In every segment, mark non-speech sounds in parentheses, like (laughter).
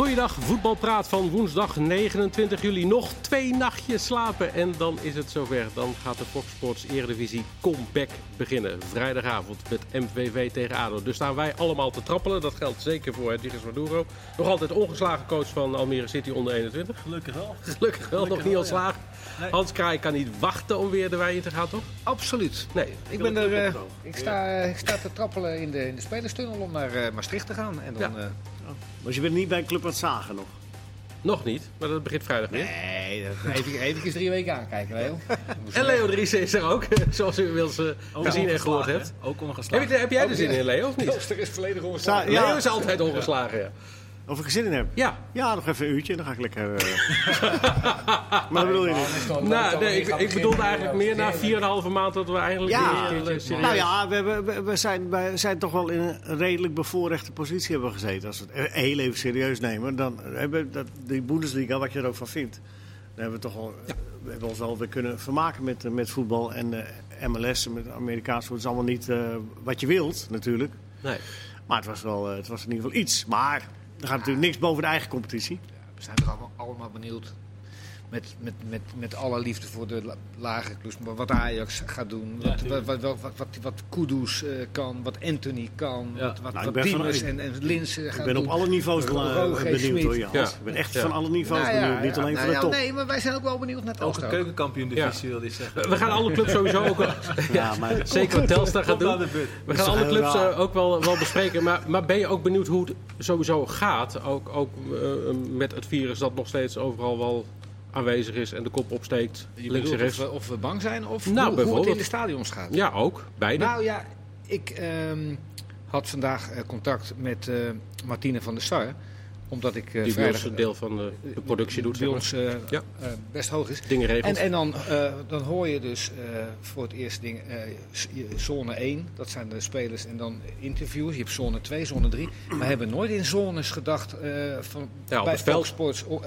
Goeiedag, voetbalpraat van woensdag 29 juli. Nog twee nachtjes slapen en dan is het zover. Dan gaat de Fox Sports Eredivisie Comeback beginnen. Vrijdagavond met MVV tegen ADO. Dus staan wij allemaal te trappelen. Dat geldt zeker voor Edwiges Maduro. Nog altijd ongeslagen coach van Almere City onder 21. Gelukkig wel. Gelukkig wel, nog niet ontslagen. Nee. Hans Kraai kan niet wachten om weer de wei in te gaan, toch? Absoluut. Nee. Ik, ben er, eh, ik, sta, ik sta te trappelen in de, in de spelerstunnel om naar eh, Maastricht te gaan. En dan, Ja. eh, Dus je bent niet bij een club aan het zagen nog? Nog niet, maar dat begint vrijdag weer. nee, dat (laughs) even, even drie weken aankijken, Leo. (laughs) En Leo Driessen is er ook, (laughs) zoals u inmiddels Ook gezien en gehoord hebt. Ook Heb, ongeslagen. je, heb jij er zin in, Leo, of niet? Klooster is volledig ongeslagen. ja. Leo is altijd ongeslagen, ja. Of ik er zin in heb? Ja, Ja, nog even een uurtje en dan ga ik lekker... eh, (laughs) maar dat bedoel je niet? nou, nee, ik, ik bedoelde eigenlijk meer na 4,5 maand dat we eigenlijk Ja, weer serieus... Nou ja, we, hebben- we, we zijn, we zijn toch wel in een redelijk bevoorrechte positie hebben gezeten. Als we het heel even serieus nemen, dan hebben we dat, die Bundesliga, wat je er ook van vindt. Dan hebben we toch wel, we hebben ons wel weer kunnen vermaken met, eh, met voetbal. En eh, MLS, met Amerikaans voetbal, is allemaal niet eh, wat je wilt natuurlijk. Nee. Maar het was, wel, eh, het was in ieder geval iets. Maar gaat natuurlijk niks boven de eigen competitie. We zijn toch allemaal, allemaal benieuwd. Met, met, met, met alle liefde voor de la- lagere clubs. Maar wat Ajax gaat doen. Ja, Wat, tuurlijk. wat, wat, wat, wat, Kudus eh, kan. Wat Anthony kan. Ja. Wat, wat, Nou, wat ik Diemers ik- en, en Linsen gaan Ik ben doen. op alle niveaus Ro- eh, Roger benieuwd Schmid. hoor. Ja. Ik ben echt Ja. van alle niveaus Nou ja, benieuwd. Niet ja, alleen nou van de ja, top. Nee, maar wij zijn ook wel benieuwd naar het een keukenkampioen divisie wil je zeggen. We gaan alle clubs sowieso ook... wel- (laughs) Ja, maar (laughs) Zeker wat Telstar gaat doen. We gaan alle clubs eh, ook wel, wel bespreken. Maar, maar ben je ook benieuwd hoe het sowieso gaat? Ook, ook met het virus dat nog steeds overal wel aanwezig is en de kop opsteekt. Je links en bedoelt rechts. Of we, of we bang zijn of Nou, hoe, hoe het bijvoorbeeld. in de stadions gaat. Ja, ook. Beide. Nou ja, ik ehm, had vandaag eh, contact met eh, Martine van der Sar. Omdat ik eh, die vrijdag een deel van de, de productie doet. bij zeg ons eh, Ja. eh, best hoog is. Dingen regelt. En, en dan, dan hoor je dus voor het eerst je- zone 1, dat zijn de spelers, en dan interviews. Je hebt zone 2, zone 3. Maar we hebben nooit in zones gedacht van, Ja, bij het veld. Fox Sports. oh,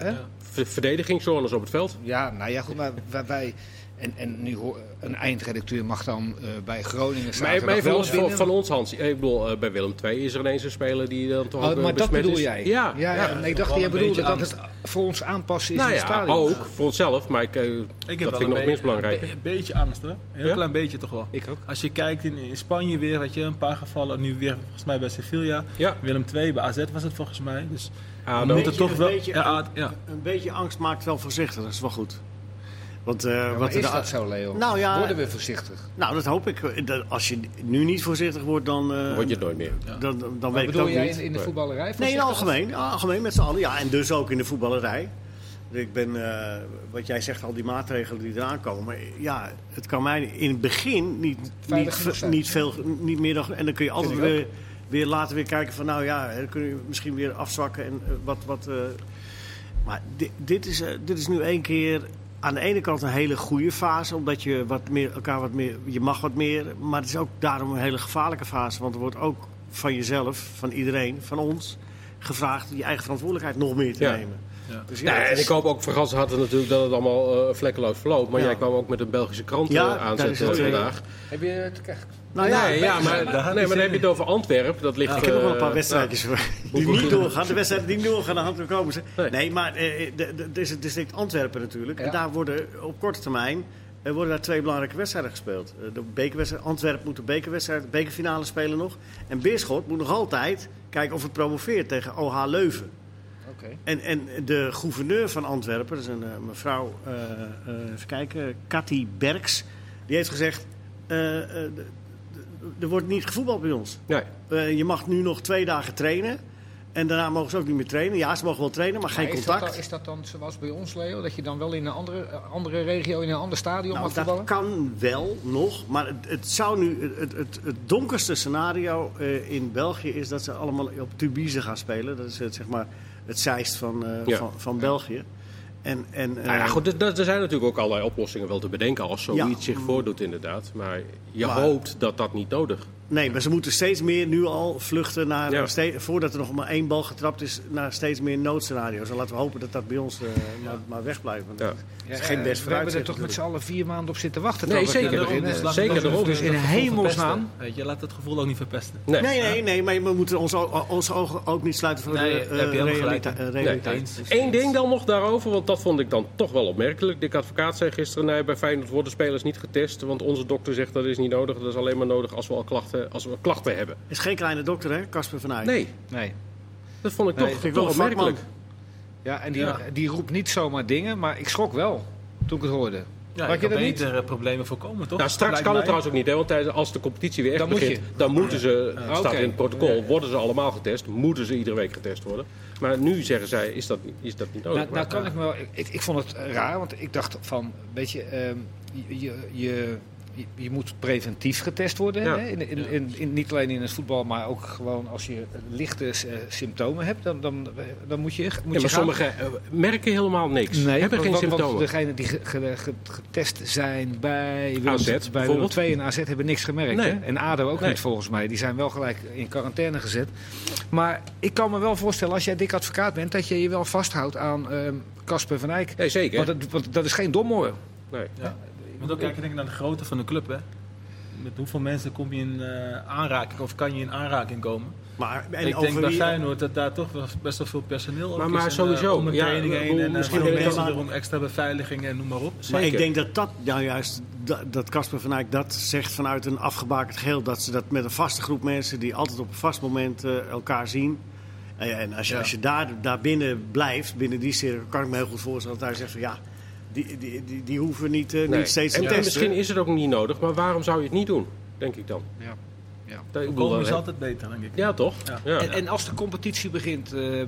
Verdedigingszones op het veld. Ja, nou ja, goed, maar wij, wij en, en nu hoor, een eindredacteur mag dan eh, bij Groningen Maar, zaterdag maar even wel los van, van ons, Hans. Ik bedoel, eh, bij Willem II is er ineens een speler die dan toch Oh, eh, maar dat bedoel is. jij? Ja, ja, ja. ja. Nee, ik dacht jij bedoelde dat het voor ons aanpassen is Nou in het ja, stadion. ook voor onszelf. Maar ik, eh, Ik heb dat vind ik nog minst belangrijk. Een, be- een beetje angst hoor. Een heel Ja? klein beetje toch wel. Ik ook. Als je kijkt in, in Spanje weer, weet je, een paar gevallen. Nu weer volgens mij bij Sevilla. Ja, Willem II, bij AZ was het volgens mij. Dus moeten toch een wel... beetje-. Een beetje angst maakt wel voorzichtig, dat is wel goed. Want, eh, Maar wat is de- dat zo, Leo? Nou ja, Worden we voorzichtig? nou dat hoop ik. Dat Als je nu niet voorzichtig wordt, dan, eh, word je het nooit meer. Ja. dan, dan, Maar weet ik ook jij niet. in, de voetballerij? Nee, in algemeen, algemeen met z'n allen. Ja, en dus ook in de voetballerij. Ik ben, eh, wat jij zegt, al die maatregelen die eraan komen. Ja, het kan mij in het begin niet, niet, niet veel, niet meer dan. En dan kun je altijd weer, weer later weer kijken van, nou ja, dan kun je misschien weer afzwakken en eh, wat. wat eh, maar dit, dit, is, eh, dit is nu één keer aan de ene kant een hele goede fase, omdat je wat meer, elkaar wat meer, je mag wat meer. Maar het is ook daarom een hele gevaarlijke fase, want er wordt ook van jezelf, van iedereen, van ons, gevraagd je eigen verantwoordelijkheid nog meer te Ja. nemen. Ja. Dus Nee, het en ik hoop ook voor Gans hadden natuurlijk dat het allemaal eh, vlekkeloos verloopt. Maar Ja. jij kwam ook met een Belgische krant Ja, aanzetten het, vandaag. Heb je het nou ja, nee, ja, maar, daar nee, maar dan heb je het over Antwerpen. Dat ligt, ik heb nog wel een eh, paar wedstrijdjes (laughs) die hoeveel- niet doorgaan. De wedstrijden die niet doorgaan, dan komen ze. Nee. Nee, maar eh, de- de- het is het district Antwerpen natuurlijk. Ja. En daar worden op korte termijn er worden daar twee belangrijke wedstrijden gespeeld. Eh, De bekerwedstrijd, Antwerpen moet de bekerwedstrijd, bekerfinale spelen nog. En Beerschot moet nog altijd kijken of het promoveert tegen OH Leuven. Oké. En, en de gouverneur van Antwerpen, dat is een eh, mevrouw, eh, eh, even kijken, Cathy Berks, die heeft gezegd: eh, eh, er wordt niet gevoetbald bij ons. Nee. Eh, je mag nu nog twee dagen trainen. En daarna mogen ze ook niet meer trainen. Ja, ze mogen wel trainen, maar geen is contact. Dat dan, is dat dan zoals bij ons, Leo? Dat je dan wel in een andere, eh, andere regio, in een ander stadion nou, mag dat voetballen? kan wel nog, maar het, het zou nu het, het, het donkerste scenario eh, in België is dat ze allemaal op Tubize gaan spelen. Dat is het, zeg maar het Zeist van, eh, Ja. van, van België. En, en, Nou ja, eh, goed, er, er zijn natuurlijk ook allerlei oplossingen wel te bedenken als zoiets Ja. zich voordoet inderdaad. Maar je Maar- hoopt dat dat niet nodig Nee, maar ze moeten steeds meer nu al vluchten naar, Ja. voordat er nog maar één bal getrapt is, naar steeds meer noodscenario's. En laten we hopen dat dat bij ons eh, maar, maar wegblijft. Want Ja. dat Ja, is geen eh, best We hebben er toch met z'n allen vier maanden op zitten wachten. Nee, zeker. beginnen. dus zeker, daarom. Dus in hemelsnaam. Weet je, laat het gevoel ook niet verpesten. Nee. Nee, nee, nee, maar we moeten onze, onze ogen ook niet sluiten voor Nee, de daar heb je eh, eh, realiteit. Nee. Eén ding dan nog daarover, want dat vond ik dan toch wel opmerkelijk. Dick Advocaat zei gisteren, nee, bij Feyenoord worden spelers niet getest. Want onze dokter zegt dat is niet nodig. Dat is alleen maar nodig als we al klachten, als we klachten hebben. Is geen kleine dokter, hè, Casper van Eyck? Nee, Nee. dat vond ik Nee, toch, vind ik wel opmerkelijk. Ja, en die, Ja. die roept niet zomaar dingen, maar ik schrok wel toen ik het hoorde. Ja, je dat niet? eh, problemen voorkomen, toch? Nou, straks kan het trouwens ook niet, hè, want tijdens- als de competitie weer echt Dan begint, dan moeten ze, het staat in het protocol, worden ze allemaal getest, moeten ze iedere week getest worden. Maar nu zeggen zij, is dat, niet- is dat niet nodig. Nou, nou kan ik me wel, ik, ik vond het raar, want ik dacht van, weet je, ehm, je, je, je, je- je moet preventief getest worden. Ja. Hè? In, in, in, in- niet alleen in het voetbal, maar ook gewoon als je lichte eh, symptomen hebt, dan, dan, dan moet je, moet Ja, je maar gaan. sommigen eh, merken helemaal niks, Nee, hebben geen want, want symptomen. degenen die ge- ge- ge- getest zijn bij Willem, AZ bij Willem bijvoorbeeld. II en AZ hebben niks gemerkt. Nee. Hè? En ADO ook Nee. niet volgens mij. Die zijn wel gelijk in quarantaine gezet. Maar ik kan me wel voorstellen, als jij dik advocaat bent, dat je je wel vasthoudt aan ehm, Casper van Eyck. Nee, zeker. Want dat, want dat is geen domhoor. Nee. Ja. Je moet ook kijken denk ik, naar de grootte van de club, hè. Met hoeveel mensen kom je in eh, aanraking of kan je in aanraking komen? Maar, en ik denk bij Feyenoord dat daar toch best wel veel personeel ook Maar- is. maar en, eh, sowieso, om een ja, training heen en eh, misschien veel je mensen maar- erom, extra beveiliging en noem maar op. Maar ik denk dat dat nou juist da- dat Casper van Eyck dat zegt vanuit een afgebakend geheel. Dat ze dat met een vaste groep mensen die altijd op een vast moment elkaar zien. En, en als je, Ja. als je daar, daar binnen blijft, binnen die cirkel, kan ik me heel goed voorstellen dat hij zegt van ja, die, die, die, die hoeven niet, eh, Nee. niet steeds te en, en testen. misschien is het ook niet nodig, maar waarom zou je het niet doen? Denk ik dan. Ja. Ja. Ik bedoel, is altijd beter, denk ik. Ja, toch? Ja. Ja. En, en als de competitie begint, ehm,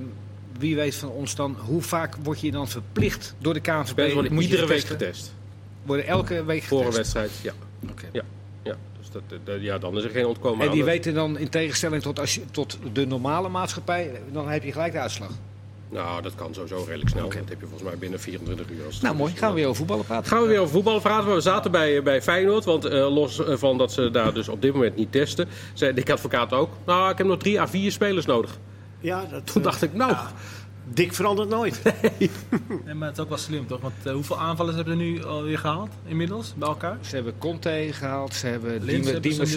wie weet van ons dan, hoe vaak word je dan verplicht door de KNVB? Worden Moet iedere week getest. Worden elke week Voor een getest? wedstrijd, ja. Oké. ja. ja. Dus dat, dat- ja, dan is er geen ontkomen En aan. die weten dan in tegenstelling tot, als je, tot de normale maatschappij, dan heb je gelijk de uitslag. Nou, dat kan sowieso redelijk snel. Oké. Dat heb je volgens mij binnen 24 uur. Als Nou mooi, gaan we weer over voetballen praten. Gaan we weer over voetbal praten. We zaten bij, bij Feyenoord. Want eh, los eh, van dat ze daar dus op dit moment niet testen, zei Dick Advocaat ook. Nou, ik heb nog drie à vier spelers nodig. Ja, dat, Toen eh, dacht ik, nou, ja, Dick verandert nooit. (laughs) Nee, maar het is ook wel slim, toch? Want eh, hoeveel aanvallers hebben ze nu alweer gehaald, inmiddels, bij elkaar? Ze hebben Conte gehaald, ze hebben ze Diemers Diemers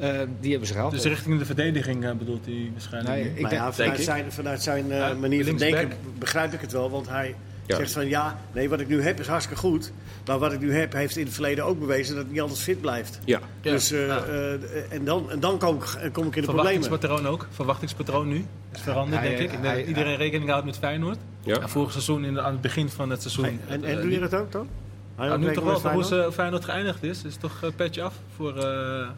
eh, die hebben ze gehaald. Dus richting de verdediging eh, bedoelt hij waarschijnlijk. Nee, ik maar denk- ja, denk vanuit ik. zijn, vanuit zijn eh, manier van denken begrijp ik het wel. Want hij Ja. zegt van ja, nee, wat ik nu heb is hartstikke goed. Maar wat ik nu heb, heeft in het verleden ook bewezen dat het niet altijd fit blijft. ja. Ja. Dus, eh, Ja. eh, en dan, en dan kom, ik, kom ik in de problemen. Verwachtingspatroon ook. Verwachtingspatroon nu is veranderd, Hij- denk ik. Ik denk hij- dat iedereen rekening houdt met Feyenoord. Ja. En vorig seizoen, in aan het begin van het seizoen... En, eh, en doe je dat ook dan? Nou, nu toch wel, hoe Feyenoord? ze Feyenoord geëindigd is. Is toch petje af voor, eh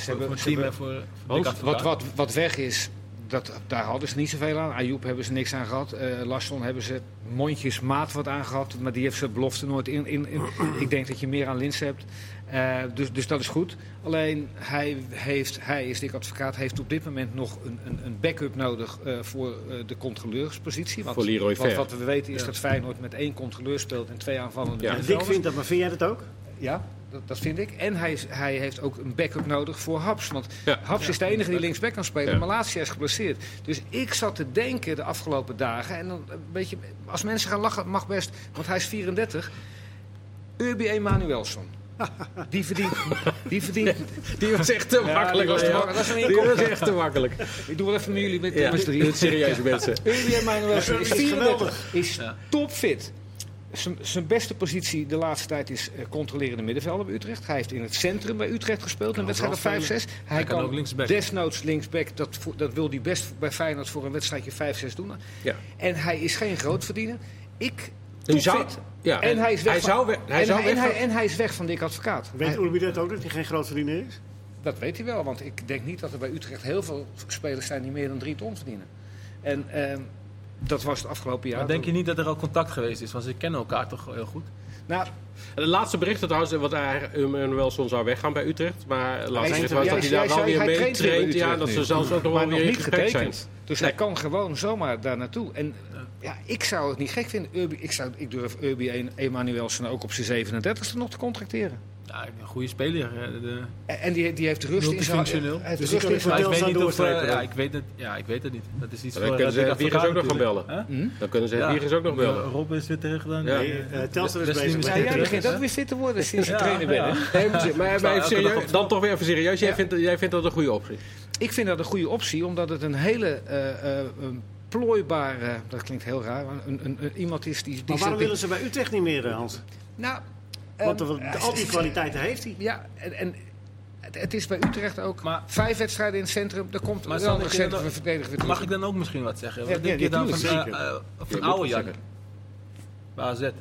Ze hebben, ze hebben- voor, wat, wat, wat weg is, dat, daar hadden ze niet zoveel aan. Ayoub hebben ze niks aan gehad. Eh Larsson hebben ze mondjesmaat wat aan gehad. Maar die heeft zijn belofte nooit in. in, in. (clears throat) Ik denk dat je meer aan Lins hebt. Eh, dus, dus dat is goed. Alleen hij, heeft, hij is dik advocaat, heeft op dit moment nog een, een, een backup nodig eh, voor eh, de controleurspositie. Want, Voor Leroy want Ver. wat we weten is Ja. dat Feyenoord met één controleur speelt en twee aanvallende Ja. Middenvelders. vindt dat, maar vind jij dat ook? Ja, dat, dat vind ik. En hij, is- hij heeft ook een backup nodig voor Haps. Want Ja. Haps is de enige die linksback kan spelen. Ja. Malatia is geblesseerd. Dus ik zat te denken de afgelopen dagen. En dan een beetje, als mensen gaan lachen, mag best. Want hij is 34. Urbi Emanuelson. (laughs) Die verdient. Die verdient. Die was echt te Ja, makkelijk. die was te. Dat is een Die was echt te makkelijk. Ik doe wel even met jullie met Ja, drie. serieuze mensen. Urbi Emanuelson is Dat is 34. Is topfit. Zijn- Zijn beste positie de laatste tijd is eh, controlerende middenvelder bij Utrecht. Hij heeft in het centrum bij Utrecht gespeeld, een wedstrijd of overal 5-6. Hij, Hij kan kan ook linksback. desnoods linksback, dat, dat wil hij best bij Feyenoord voor een wedstrijdje 5-6 doen. Ja. En hij is geen grootverdiener. Ik, zou, ja, En hij is weg hij van- zou, hij en, zou hij, en, weg hij, van- en hij is weg van Dick Advocaat. Weet Urbi dat ook, dat hij geen grootverdiener is? dat weet hij wel, want ik denk niet dat er bij Utrecht heel veel spelers zijn die meer dan drie ton verdienen. En ehm, dat was het afgelopen jaar. Maar denk je niet dat er al contact geweest is? Want ze kennen elkaar toch heel goed? Nou, De laatste berichten trouwens, wat hij Manuelson zou weggaan bij Utrecht. Maar het laatste bericht was dat hij daar wel weer mee traint. Ja, dat nu. ze zelfs ook nog wel weer niet gesprek zijn. getekend. Dus hij kan gewoon zomaar daar naartoe. En ja, ik zou het niet gek vinden. Urbi, ik, zou, ik durf Urbi en Emanuelsen ook op zijn 37e nog te contracteren. Ja, een goede speler. eh, De, En die, die heeft rust in zijn hij Dus rust in zijn ik weet niet of... doorstrepen ja, ik weet het, ja, ik weet het niet. Dat is iets Dan voor kunnen ze eh, Dick Wiegers ook nog gaan bellen. natuurlijk. Hè? Dan kunnen ze Ja. Wiegers ook nog bellen. Rob is weer terug dan. Ja. Nee, eh, Telstar is bezig met Ja, jij begint ook weer fit te worden sinds je Ja, trainer bent. Nee, maar, maar even serieus, dan toch weer even serieus. Jij, Ja. vindt, jij vindt dat een goede optie? Ik vind dat een goede optie, omdat het een hele eh, eh, een plooibare, dat klinkt heel raar, maar een, een, een- iemand is die... die Maar waarom willen ze bij Utrecht niet meer, Hans? Nou, Want ehm, al die kwaliteiten heeft hij. Ja, en, en het, het is bij Utrecht ook. Maar- vijf wedstrijden in het centrum, er komt Maar een je centrum weer Mag ik dan ook misschien wat zeggen? Ja, Wat ja, denk je dan van, eh, Je van moet oude Jan? Bij AZ. Dat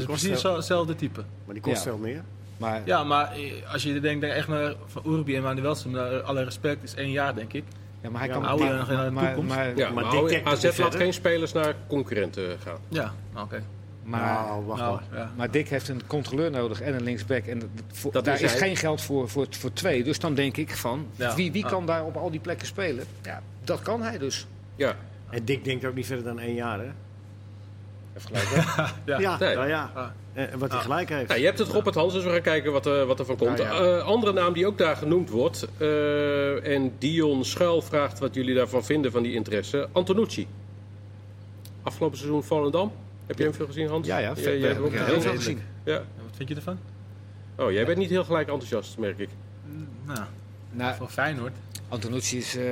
is precies hetzelfde type. Maar die kost Ja. veel meer. Maar Ja, maar eh, als je denkt denk echt naar van Urbi en Manuelsen, alle respect, is één jaar denk ik. Ja, maar hij Ja, kan oude in de maar, toekomst. maar, Ja, maar maar, Dick Dekker AZ laat geen spelers naar concurrenten gaan. Ja, oké. Maar, nou, wacht Nou, maar. ja. maar Dick heeft een controleur nodig en een linksback. En dat- voor, Dat daar is geen geld voor, voor, voor twee. Dus dan denk ik van, Ja. wie, wie Ah. kan daar op al die plekken spelen? Ja, dat kan hij dus. Ja, En Dick denkt ook niet verder dan één jaar, hè? Even gelijk, hè? (laughs) Ja. Ja, Nee. nou ja. Ah. En wat hij Ah. gelijk heeft. Nou, je hebt het op het Hans, dus we gaan kijken wat, eh, wat er van komt. Ja, ja. Eh, andere naam die ook daar genoemd wordt. eh, en Dion Schuil vraagt wat jullie daarvan vinden van die interesse. Antonucci. Afgelopen seizoen Volendam. Heb je hem veel gezien, Hans? Ja, ja, Jij- jij hebt ook heel veel gezien. Ja. Wat vind je ervan? Oh, jij bent niet heel gelijk enthousiast, merk ik. Nou, Nou, voor Feyenoord. Antonucci is eh,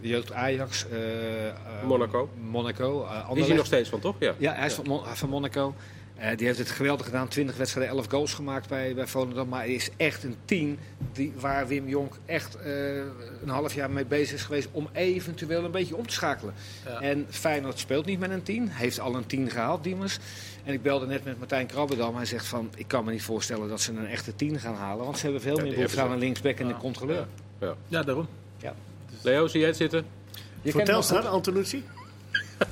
jeugd Ajax, eh, eh, Monaco. Monaco, Die is hij nog steeds van, toch? Ja. Ja, hij is van, Mon- van Monaco. Eh, die heeft het geweldig gedaan. 20 wedstrijden, 11 goals gemaakt bij, bij Volendam. Maar hij is echt een team die, waar Wim Jonk echt eh, een half jaar mee bezig is geweest om eventueel een beetje om te schakelen. Ja. En Feyenoord speelt niet met een 10. Heeft al een 10 gehaald, Diemers. En ik belde net met Martijn Krabbedam. Hij zegt van, ik kan me niet voorstellen dat ze een echte 10 gaan halen. Want ze hebben veel Ja, meer behoefte aan ze. een linksback en Ja. een controleur. Ja, daarom. Leo, zie jij het zitten? Je Voor kent hem Telstar, Antonucci?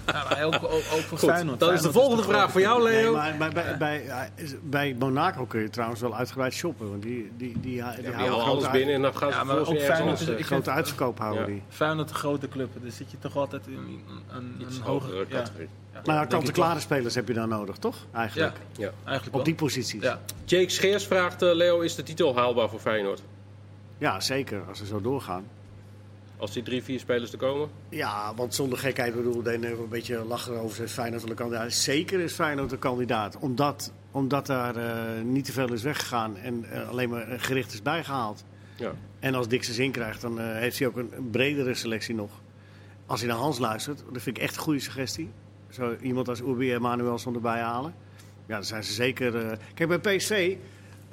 Ja, maar ook, ook, ook voor Goed, Feyenoord. dan is de volgende de vraag voor jou, Nee, Leo. maar bij, bij, bij, bij Monaco kun je trouwens wel uitgebreid shoppen. Want die, die, die, die, Ja, houden alles uit- binnen en dan gaan ze Ja, maar ook Feyenoord is- grote vind- uitverkoop houden Ja. die. Feyenoord een grote club, dus zit je toch altijd in een, een, iets een hogere categorie. ja, Maar kant-en-klare spelers heb je dan nodig, toch? Eigenlijk. Ja, Ja. eigenlijk Op die posities. Ja. Jake Scheers vraagt, eh, Leo, is de titel haalbaar voor Feyenoord? Ja, zeker. Als ze zo doorgaan. Als die drie, vier spelers te komen? Ja, want zonder gekheid bedoel, ik een beetje lachen over zegt Feyenoord een kandidaat. Zeker is Feyenoord een kandidaat. Omdat, omdat daar eh, niet te veel is weggegaan en eh, alleen maar een gericht is bijgehaald. Ja. En als Dick zijn zin krijgt, dan eh, heeft hij ook een, een bredere selectie nog. Als hij naar Hans luistert, dat vind ik echt een goede suggestie. Zo iemand als Urbi en Manuelson erbij halen. Ja, dan zijn ze zeker... eh, Kijk, bij PSV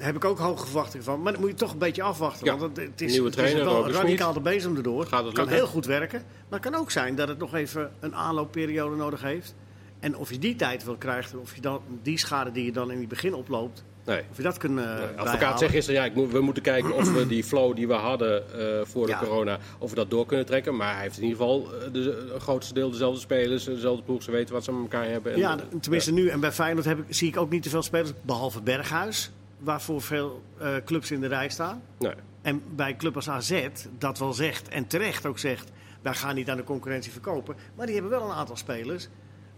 heb ik ook hoge verwachtingen van. Maar dan moet je toch een beetje afwachten. Ja, want het, het is, nieuwe het is trainer, wel Robert radicaal de bezem erdoor. Gaat het kan heel goed werken. Maar het kan ook zijn dat het nog even een aanloopperiode nodig heeft. En of je die tijd wil krijgt, of je dan die schade die je dan in het begin oploopt, Nee. of je dat kunt De advocaat zegt gisteren, ja, ik moet, we moeten kijken of we die flow die we hadden eh, voor de Ja. corona, of we dat door kunnen trekken. Maar hij heeft in ieder geval eh, de, het grootste deel dezelfde spelers, dezelfde ploeg. Ze weten wat ze met elkaar hebben. En, Ja, tenminste nu. En bij Feyenoord heb ik, zie ik ook niet te veel spelers, behalve Berghuis, waarvoor veel eh, clubs in de rij staan. Nee. En bij een club als AZ, dat wel zegt, en terecht ook zegt, wij gaan niet aan de concurrentie verkopen. Maar die hebben wel een aantal spelers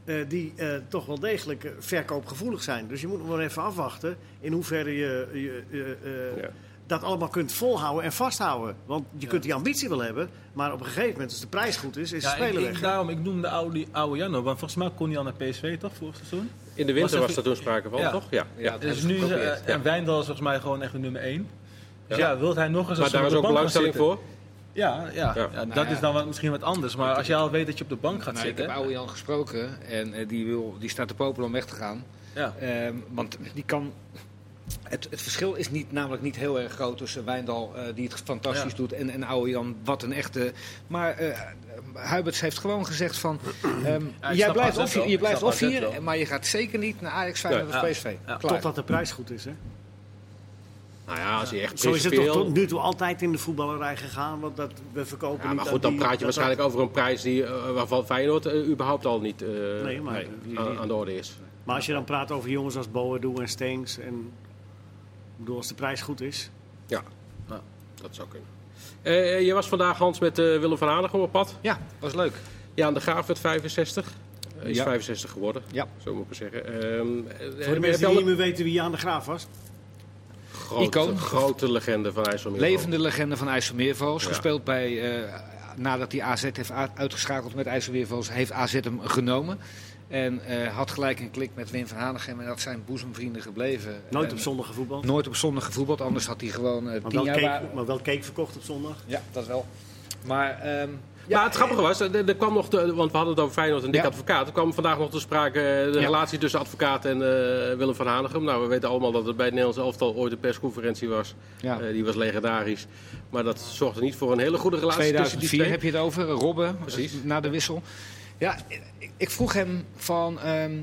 eh, die eh, toch wel degelijk verkoopgevoelig zijn. Dus je moet nog wel even afwachten in hoeverre je, je eh, eh, Ja. dat allemaal kunt volhouden en vasthouden. Want je kunt die ambitie wel hebben, maar op een gegeven moment, als de prijs goed is, is de Ja, ik, speler ik, weg. daarom, ik noemde oude, oude Jan ook, want volgens mij kon hij al naar PSV toch, vorig seizoen? In de winter Was was, er toen sprake van, Ja. toch? Ja. ja. Dus nu is, eh, ja. En Wijndal is volgens mij gewoon echt de nummer 1. Dus Ja. ja, wilt hij nog eens Maar als daar op is de ook belangstelling voor. Ja, ja, Ja. ja. Nou dat ja. is dan wat, misschien wat anders. Maar als je al weet dat je op de bank gaat Nou, ik zitten. heb oude Jan gesproken en eh, die, wil, die staat te popelen om weg te gaan. ja. Ehm, want die kan. Het, het verschil is niet, namelijk niet heel erg groot tussen Wijndal, eh, die het fantastisch Ja. doet, en, en oude Jan, wat een echte. Maar eh Huiberts heeft gewoon gezegd van. ehm, Ja, jij blijft of, je blijft of hier, wel. maar je gaat zeker niet naar Ajax, Feyenoord of PSV. Totdat de prijs goed is, hè? Nou ja, als hij echt Zo is het toch tot nu toe altijd in de voetballerij gegaan. Want dat, we verkopen Ja, niet maar goed, dan die- praat je dat- waarschijnlijk over een prijs die, eh, waarvan Feyenoord überhaupt al niet eh, Nee, maar nee, die- aan, die- aan de orde is. Maar als je dan praat over jongens als Boadu en Steens. En, bedoel, als de prijs goed is. Ja, Ja. dat zou kunnen. Eh, je was vandaag, Hans, met eh, Willem van Hanegem op pad. Ja, was leuk. Ja, aan de Graaf werd 65. Hij is Ja. 65 geworden, Ja. zo moet ik maar zeggen. Ehm, eh, Voor de mensen die al- niet meer weten wie Jan de Graaf was. grote, Icoon. grote legende van IJsselmeer. Levende legende van IJsselmeervogels. Ja. Gespeeld bij, eh, nadat hij AZ heeft uitgeschakeld met IJsselmeervogels, heeft AZ hem genomen. En eh, had gelijk een klik met Wim van Hanegem en dat zijn boezemvrienden gebleven. Nooit En, op zondag gevoetbald. Nooit op zondag gevoetbald, anders had hij gewoon eh, Maar tien wel, jaar... cake, maar wel cake verkocht op zondag. Ja, dat wel. Maar, ehm, Ja, het grappige was, er, er kwam nog, de, want we hadden het over Feyenoord en Dick Ja. Advocaat. Er kwam vandaag nog te sprake eh, de Ja. relatie tussen advocaat en eh, Willem van Hanegem. Nou, we weten allemaal dat het bij het Nederlands elftal ooit een persconferentie was. ja. Eh, die was legendarisch. Maar dat zorgde niet voor een hele goede relatie tussen die 2004 twee. heb je het over, Robben, Precies. na de wissel. Ja, ik, ik vroeg hem van ehm,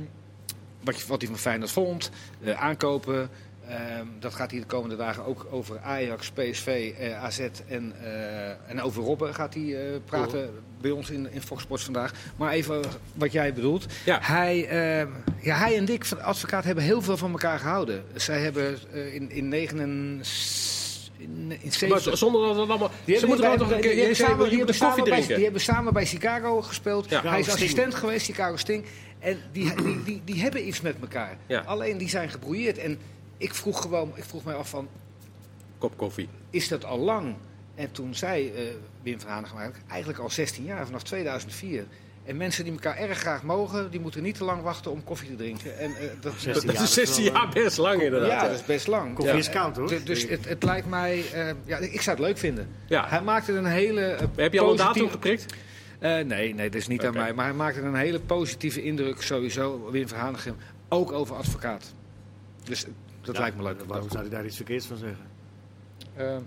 wat, wat hij van Feyenoord vond, eh, aankopen. Ehm, dat gaat hij de komende dagen ook over Ajax, PSV, eh, AZ en, eh, en over Robben gaat hij praten bij ons in, in Fox Sports vandaag. Maar even wat jij bedoelt. Ja. Hij, ehm, ja, hij en Dick advocaat hebben heel veel van elkaar gehouden. Zij hebben in, in 79... In, in Maar 70 z- zonder dat het allemaal... die ze hebben, moeten nog een die keer... hebben Je, samen, die hebben samen bij, drinken. die hebben samen bij Chicago gespeeld. Ja. Hij is Sting. assistent geweest, Chicago Sting. En die, die, die, die hebben iets met elkaar. Ja. Alleen die zijn gebrouilleerd. En ik vroeg gewoon, ik vroeg mij af van, Kop koffie. is dat al lang? En toen zei eh, Wim van Hanegem eigenlijk, eigenlijk al 16 jaar, vanaf 2004. En mensen die elkaar erg graag mogen, die moeten niet te lang wachten om koffie te drinken. En, eh, dat, 16 Dat jaar, is dat is 16 wel, jaar best lang inderdaad. ja, dat is best lang. Koffie Ja. is koud hoor. Du- Dus het, het lijkt mij, eh, ja, ik zou het leuk vinden. Ja. Hij maakte een hele. eh, Heb je al een datum geprikt? Eh, nee, nee, dat is niet aan mij. Maar hij maakte een hele positieve indruk sowieso, Wim van Hanegem. Ook over advocaat. Dus dat Ja, lijkt me leuk. Waarom zou hij daar iets verkeerds van zeggen? Ja,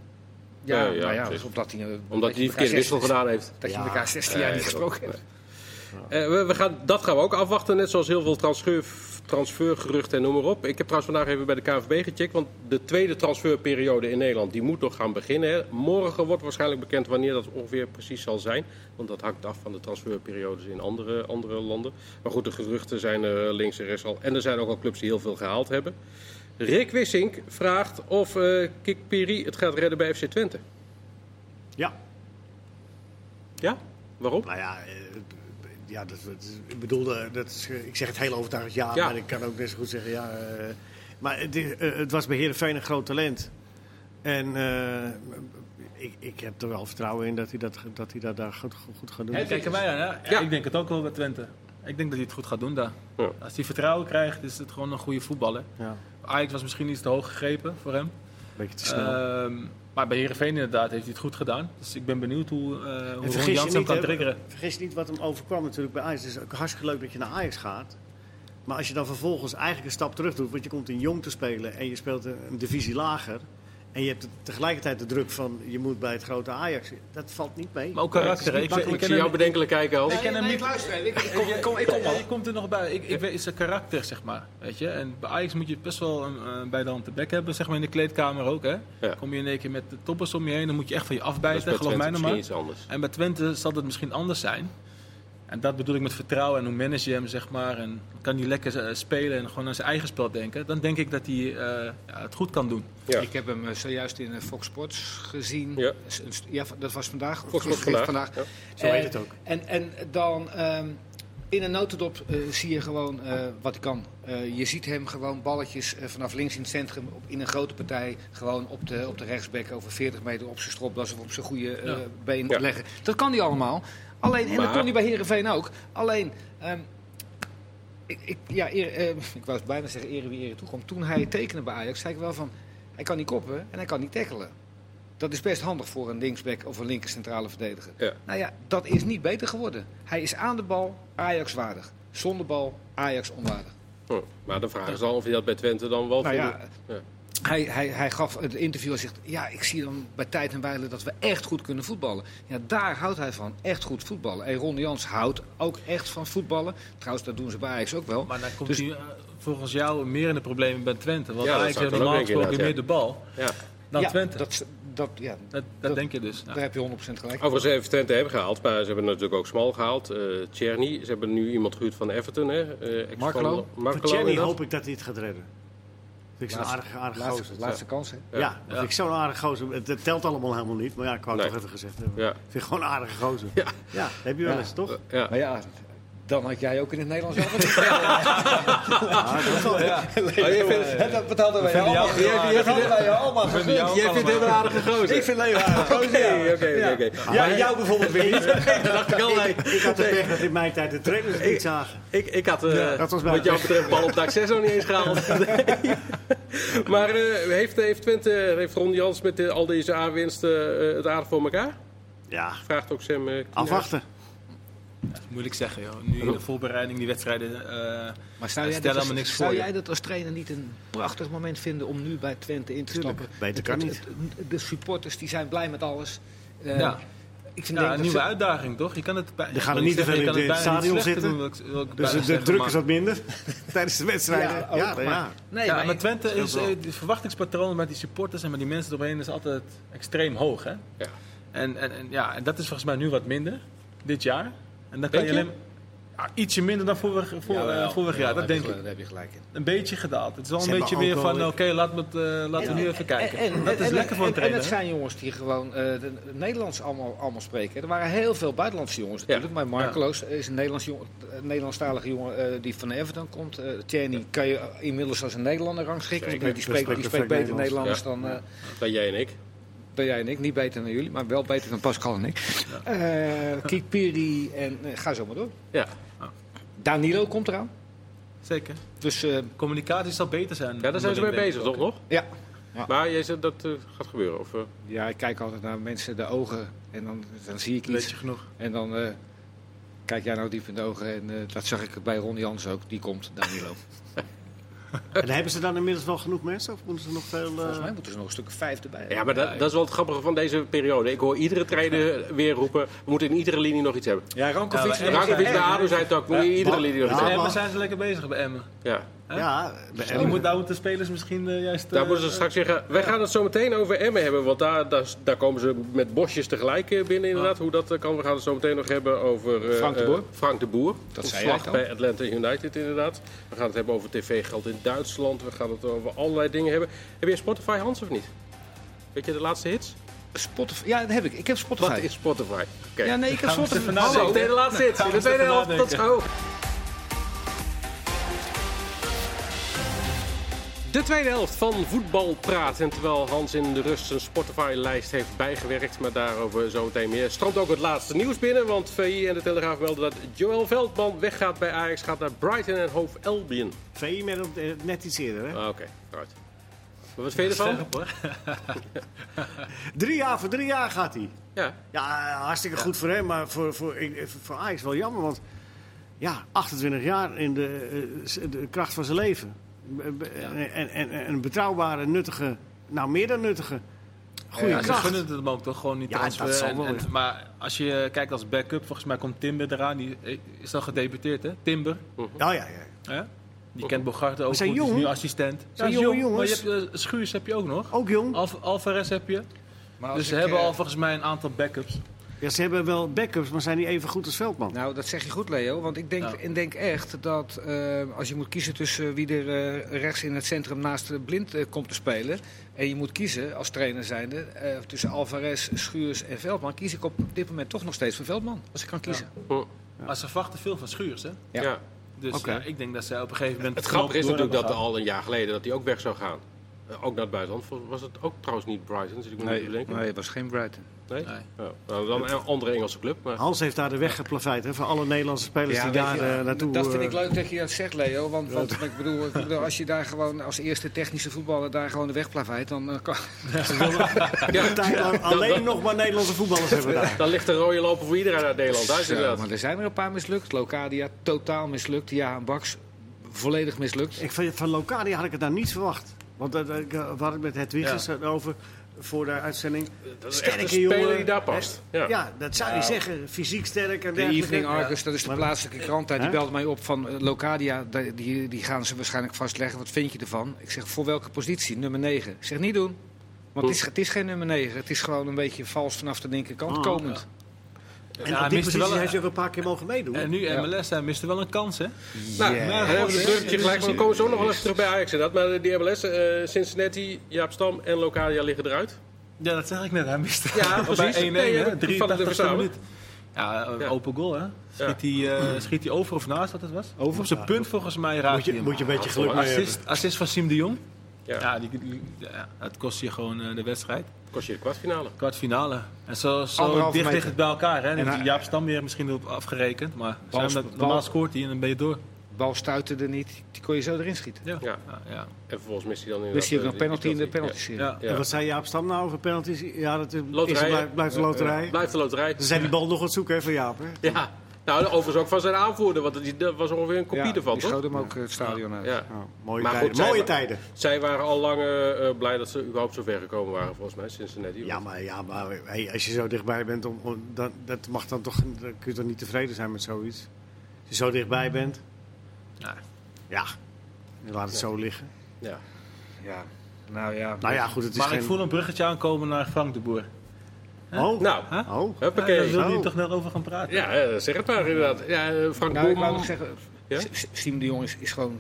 Ja, ja, nou ja, dus omdat hij, Omdat dat hij die verkeerde wissel 16 gedaan heeft. Dat je elkaar 16 Nee, jaar niet gesproken hebt. Eh, we, we gaan, dat gaan we ook afwachten, net zoals heel veel transfer, transfergeruchten en noem maar op. Ik heb trouwens vandaag even bij de KNVB gecheckt, want de tweede transferperiode in Nederland die moet nog gaan beginnen. Hè. Morgen wordt waarschijnlijk bekend wanneer dat ongeveer precies zal zijn, want dat hangt af van de transferperiodes in andere, andere landen. Maar goed, de geruchten zijn er links en rechts al. En er zijn ook al clubs die heel veel gehaald hebben. Rick Wissink vraagt of eh Piri het gaat redden bij FC Twente. Ja. Ja? Waarom? Nou ja, eh, ja dat, dat is- ik bedoel, eh, dat is, ik zeg het heel overtuigend ja, Ja. maar ik kan ook net zo goed zeggen ja. eh, maar het, eh, het was bij Heerenveen een groot talent. En eh, ik, ik heb er wel vertrouwen in dat hij dat, dat, hij dat daar goed, goed gaat doen. Kijken wij hè? Ja, Ja. Ik denk het ook wel bij Twente. Ik denk dat hij het goed gaat doen daar. Ja. Als hij vertrouwen krijgt, is het gewoon een goede voetballer. Ja, Ajax was misschien iets te hoog gegrepen voor hem. beetje te snel. Maar bij Heerenveen inderdaad heeft hij het goed gedaan. Dus ik ben benieuwd hoe, eh hoe Ron Jans hem kan triggeren. vergis niet wat hem overkwam natuurlijk bij Ajax. Het is ook hartstikke leuk dat je naar Ajax gaat. Maar als je dan vervolgens eigenlijk een stap terug doet, want je komt in jong te spelen en je speelt een divisie lager. En je hebt tegelijkertijd de druk van je moet bij het grote Ajax. Dat valt niet mee. Maar ook karakter. Ik, ik, zie jou bedenkelijk kijken. Ik ken hem niet- luisteren. Ik, kom, ik, kom, ik kom Ja, al. je komt er nog bij. Ik, ik weet zijn karakter, zeg maar. Weet je? En bij Ajax moet je best wel een eh, bij de hand te bek hebben, zeg maar in de kleedkamer ook. Hè? Ja. Kom je in één keer met de toppers om je heen, dan moet je echt van je Dat is afbijten, bij geloof mij nou misschien maar. iets anders. En bij Twente zal het misschien anders zijn. En dat bedoel ik met vertrouwen en hoe manage je hem, zeg maar. En kan hij lekker eh, spelen en gewoon aan zijn eigen spel denken. Dan denk ik dat hij eh, ja, het goed kan doen. Ja. Ik heb hem eh, zojuist in Fox Sports gezien. Ja. Dat was vandaag. Fox Sports Gisteren, vandaag. Ja. Zo heet het ook. En, en dan ehm, in een notendop eh, zie je gewoon eh, wat hij kan. Eh, je ziet hem gewoon balletjes vanaf links in het centrum op, in een grote partij. Gewoon op de, op de rechtsback over 40 meter op zijn stropdas of op zijn goede eh, Ja. been Ja. leggen. Dat kan hij allemaal. Alleen, en dat kon hij bij Herenveen ook. Alleen, ehm, ik, ik, ja, eer- eh, (laughs) ik wou bijna zeggen ere wie ere toekomt. Toen hij tekende bij Ajax, zei ik wel van... Hij kan niet koppen en hij kan niet tackelen. Dat is best handig voor een linksback of een linker centrale verdediger. Ja. Nou ja, dat is niet beter geworden. Hij is aan de bal Ajax waardig. Zonder bal Ajax onwaardig. Hm. Maar de vraag is al of hij dat bij Twente dan wel Nou ja. Ja. Hij, hij, hij gaf het interview en zegt... Ja, ik zie dan bij tijd en wijle dat we echt goed kunnen voetballen. Ja, daar houdt hij van. Echt goed voetballen. En Ron Jans houdt ook echt van voetballen. Trouwens, dat doen ze bij Ajax ook wel. Maar dan komt Dus- hij eh, volgens jou meer in de problemen bij Twente. Want Ja, Ajax heeft normaal gesproken meer de bal Ja. dan ja, Twente. Dat, dat, ja, Dat, dat, dat- denk je dus. Ja. daar heb je 100% gelijk. Overigens heeft Twente hebben gehaald, maar ze hebben natuurlijk ook Smal gehaald. eh Tjerny, ze hebben nu iemand gehuurd van Everton. Hè? eh, Markelo Tjerny inderdaad. hoop ik dat hij het gaat redden. Vind ik zo'n aardige, aardige Laatste, gozer. laatste kans, hè? Ja, dat Ja. vind ik zo'n aardige gozer. Het, het telt allemaal helemaal niet, maar ja, ik wou het toch even gezegd hebben. Ja. Vind ik gewoon een aardige gozer. Ja. Ja, dat heb je wel eens, toch? Ja. Maar ja, Dan had jij ook in het Nederlands zelf. (laughs) Oh, Dat betaalden wij allemaal. jij- jij Dat hadden wij allemaal vinden gegund. jou- Jij vindt hem een aardige gozer. Ik vind Leo aardig. Oké, oké, oké, oké. Ja, jou bijvoorbeeld weer niet. (laughs) Dat dacht ik al. had de pech dat in mijn tijd de trainers niet zagen. Ik, ik had eh, wat jou betreft bal op dak 6 nog niet eens gehaald. (laughs) Maar eh, heeft, heeft Twente, heeft Ron Jans met eh, al deze aanwinsten eh, het aardig voor elkaar? Ja, Vraagt ook Sam eh, afwachten. Moeilijk zeggen, joh. Nu in de voorbereiding, die wedstrijden. eh, Maar zou jij, Stel dat als, niks zou voor jij dat als trainer niet een prachtig moment vinden om nu bij Twente in te Tuurlijk, stappen? beter Het- kan het- niet. het- De supporters die zijn blij met alles. Eh, Ja. Ik vind ja, denk een nieuwe ze- uitdaging, toch? Je kan het bij, Er gaan er niet te veel in het het stadion zitten. doen, wil ik- wil ik Dus de, druk maar- is wat minder (laughs) tijdens de wedstrijden. Ja, Ja, maar- Nee, Ja, maar maar Twente is, wel. eh, het verwachtingspatroon met die supporters en met die mensen eromheen is altijd extreem hoog. Hè? Ja. En, en, en, ja, en dat is volgens mij nu wat minder dit jaar. En dan kan je alleen ja, ietsje minder dan vorig, voor, Jawel, eh, vorig jaar, dat denk ik. Daar heb je gelijk in. Een beetje gedaald. Het is wel een beetje weer van, oké, laten we, het, eh, laten we nu even kijken. En, en- dat is en- lekker voor een en- En trainer. het zijn jongens die gewoon uh, de, de Nederlands allemaal, allemaal spreken. Er waren heel veel buitenlandse jongens natuurlijk. Maar Markeloos is een Nederlands jongen, Nederlandstalige jongen uh, die van Everton komt. Uh, Tjerni kan je inmiddels als een Nederlander rangschikken. Zeker. Want die spreekt, die spreekt beter Nederlands Ja. dan, uh, Dan jij en ik. Dan jij en ik. Niet beter dan jullie, maar wel beter dan Pascal en ik. Ja. Kiek Piri en ga zo maar door. Ja. Danilo komt eraan. Zeker. Dus uh, communicatie zal beter zijn. Ja, daar zijn ze mee bezig, toch nog? Ja. ja. Maar jij zegt dat uh, gaat gebeuren? Of, uh... Ja, ik kijk altijd naar mensen de ogen en dan, dan zie ik iets. Genoeg. En dan uh, kijk jij nou diep in de ogen en uh, dat zag ik bij Ron Jans ook. Die komt, Danilo. (laughs) (laughs) En hebben ze dan inmiddels wel genoeg mensen? Of moeten ze nog veel... Uh... Volgens mij moeten ze nog een stuk vijf erbij. Ja, maar dat, dat is wel het grappige van deze periode. Ik hoor iedere trainer (laughs) weer roepen, we moeten in iedere linie nog iets hebben. Ja, Rankovic... Ja, Rankovic bij ADO zei het ook, we moeten in iedere linie nog iets ja, hebben. Emmen zijn ze lekker bezig bij Emmen. Ja. Ja, dus die moet, daar moeten spelers misschien uh, juist... Daar moeten ze straks zeggen, wij gaan het zo meteen over Emmen hebben. Want daar, daar, daar komen ze met bosjes tegelijk binnen inderdaad. Hoe dat kan, we gaan het zo meteen nog hebben over... Uh, Frank de Boer. Frank de Boer. Dat zei jij bij Atlanta United inderdaad. We gaan het hebben over tv-geld in Duitsland. We gaan het over allerlei dingen hebben. Heb je Spotify, Hans, of niet? Weet je de laatste hits? Spotify. Ja, dat heb ik. Ik heb Spotify. Wat is Spotify? Okay. Ja, nee, ik heb Spotify. Hallo, de laatste hits. De tweede helft, tot zo. De tweede helft van Voetbalpraat. En terwijl Hans in de rust zijn Spotify-lijst heeft bijgewerkt, maar daarover zo meteen meer, stroomt ook het laatste nieuws binnen. Want VI en de Telegraaf melden dat Joël Veldman weggaat bij Ajax, gaat naar Brighton en Hove Albion. VI met het net iets eerder, hè? Ah, Oké, okay. Maar wat vind je ervan? (laughs) drie jaar, voor drie jaar gaat hij. Ja. Ja, hartstikke goed voor hem, maar voor, voor, voor Ajax wel jammer. Want ja, 28 jaar in de, de kracht van zijn leven. Ja. En, en, en, een betrouwbare, nuttige, nou meer dan nuttige, goede ja, kracht. Ze gunnen het hem ook toch gewoon niet ja, transfer. Dat zal wel, en, en, maar als je kijkt als backup, volgens mij komt Timber eraan. Die is al gedebuteerd, hè? Timber. Uh -huh. Oh ja, ja. ja? Die kent Bogarde ook zijn goed, jong. is nu assistent. Zijn ja, jongens. Maar je hebt, uh, Schuurs heb je ook nog. Ook jong. Alvarez heb je. Maar dus ze hebben uh, al volgens mij een aantal backups. Ja, ze hebben wel backups, maar zijn die even goed als Veldman? Nou, dat zeg je goed, Leo. Want ik denk, ja. ik denk echt dat uh, als je moet kiezen tussen wie er uh, rechts in het centrum naast de blind uh, komt te spelen. En je moet kiezen als trainer zijnde tussen Alvarez, Schuurs en Veldman. Kies ik op dit moment toch nog steeds voor Veldman. Als ik kan kiezen. Ja. Ja. Maar ze verwachten veel van Schuurs, hè? Ja. ja. Dus okay. ik denk dat zij op een gegeven moment. Het grappige is natuurlijk dat al een jaar geleden dat hij ook weg zou gaan. ook naar het buitenland. Was het ook trouwens niet Brighton? Ik nee, nee, het was geen Brighton. Nee? nee. Nou, dan een andere Engelse club. Maar... Hans heeft daar de weg geplaveid hè, voor alle Nederlandse spelers ja, die daar je, uh, naartoe... Dat vind ik leuk dat je dat zegt, Leo. Want, want ik, bedoel, ik bedoel, als je daar gewoon als eerste technische voetballer daar gewoon de weg plaveit, dan uh, kan... ja, (laughs) ja, alleen nog maar Nederlandse voetballers hebben daar. Dan ligt de rode lopen voor iedereen uit Nederland. Daar Zo, maar er zijn er een paar mislukt. Locadia totaal mislukt. Ja, Baks volledig mislukt. Ik, van, van Locadia had ik het nou niet verwacht. Want uh, ik met het ja. over voor de uitzending. Dat is sterke echt een jongen, speler die daar past. Ja, ja dat zou je nou. zeggen. Fysiek sterk en De Evening Argus, dat is de plaatselijke krant daar, die belde mij op van uh, Locadia. Die, die gaan ze waarschijnlijk vastleggen. Wat vind je ervan? Ik zeg, voor welke positie? Nummer 9. Ik zeg, niet doen. Want het is, het is geen nummer 9. Het is gewoon een beetje vals vanaf de linkerkant oh, komend. En ja, op die positie wel, heeft je ook een paar keer mogen meedoen. En nu MLS, hij miste wel een kans, hè? Nou, yeah. nou, hebben we een bruggetje gelijk. Maar we komen zo nog wel eens terug bij Ajax inderdaad. Maar die MLS, uh, Cincinnati, Jaap Stam en Locadia liggen eruit. Ja, dat zeg ik net. Hij miste ja, (laughs) precies. bij 1-1, nee, hè? 83 minuut. Ja, open goal, hè? Schiet hij eh, schiet hij over of naast wat het was? Over? Op zijn punt volgens mij raakt Moet je, hij hem. moet je een beetje geluk mee hebben. Assist, assist van Siem de Jong. Ja. Ja, die, die- ja, het kost je gewoon eh, de wedstrijd. Kost je de kwartfinale. Kwartfinale. En zo, zo Anderhalve dicht meter. ligt het bij elkaar. Hè? En En hij- Jaap Stam weer misschien op afgerekend. Maar Bal- bal- normaal scoort hij en dan ben je door. Bal stuitte er niet, die kon je zo erin schieten. Ja. Ja. Ja, ja. En vervolgens mist hij dan Dus je hebt inderdaad, nog die- penalty in de penalty Ja. serie. Ja. Ja. En wat zei Jaap Stam nou over penalties? Ja, dat is, blijft, blijft de loterij. blijft de loterij. Ze zijn die bal nog wat zoeken hè, van Jaap. Hè? Ja. Nou, overigens ook van zijn aanvoerder, want die, dat was ongeveer een kopie Ja, ervan, die toch? schoot hem ook het stadion uit. Ja. Mooie Maar goed, tijden. zij- mooie tijden. Zij waren al lang eh, eh, blij dat ze überhaupt zo ver gekomen waren, volgens mij, Cincinnati. Ja, maar, ja, maar hey, als je zo dichtbij bent, om, om- dan, dat mag dan toch, dan kun je toch niet tevreden zijn met zoiets. Als je zo dichtbij bent, Ja. laat het zo liggen. Ja. Ja. Nou ja. Nou ja, goed, het is Maar geen... ik voel een bruggetje aankomen naar Frank de Boer. Oh, Nou, Huh? oh. Ja, huppakee. daar wil je Oh. toch net over gaan praten? Ja, eh, zeg het maar inderdaad. Ja, eh, Frank Nou, ik Boerman. wou nog zeggen, Ja? Siem de Jong is, is gewoon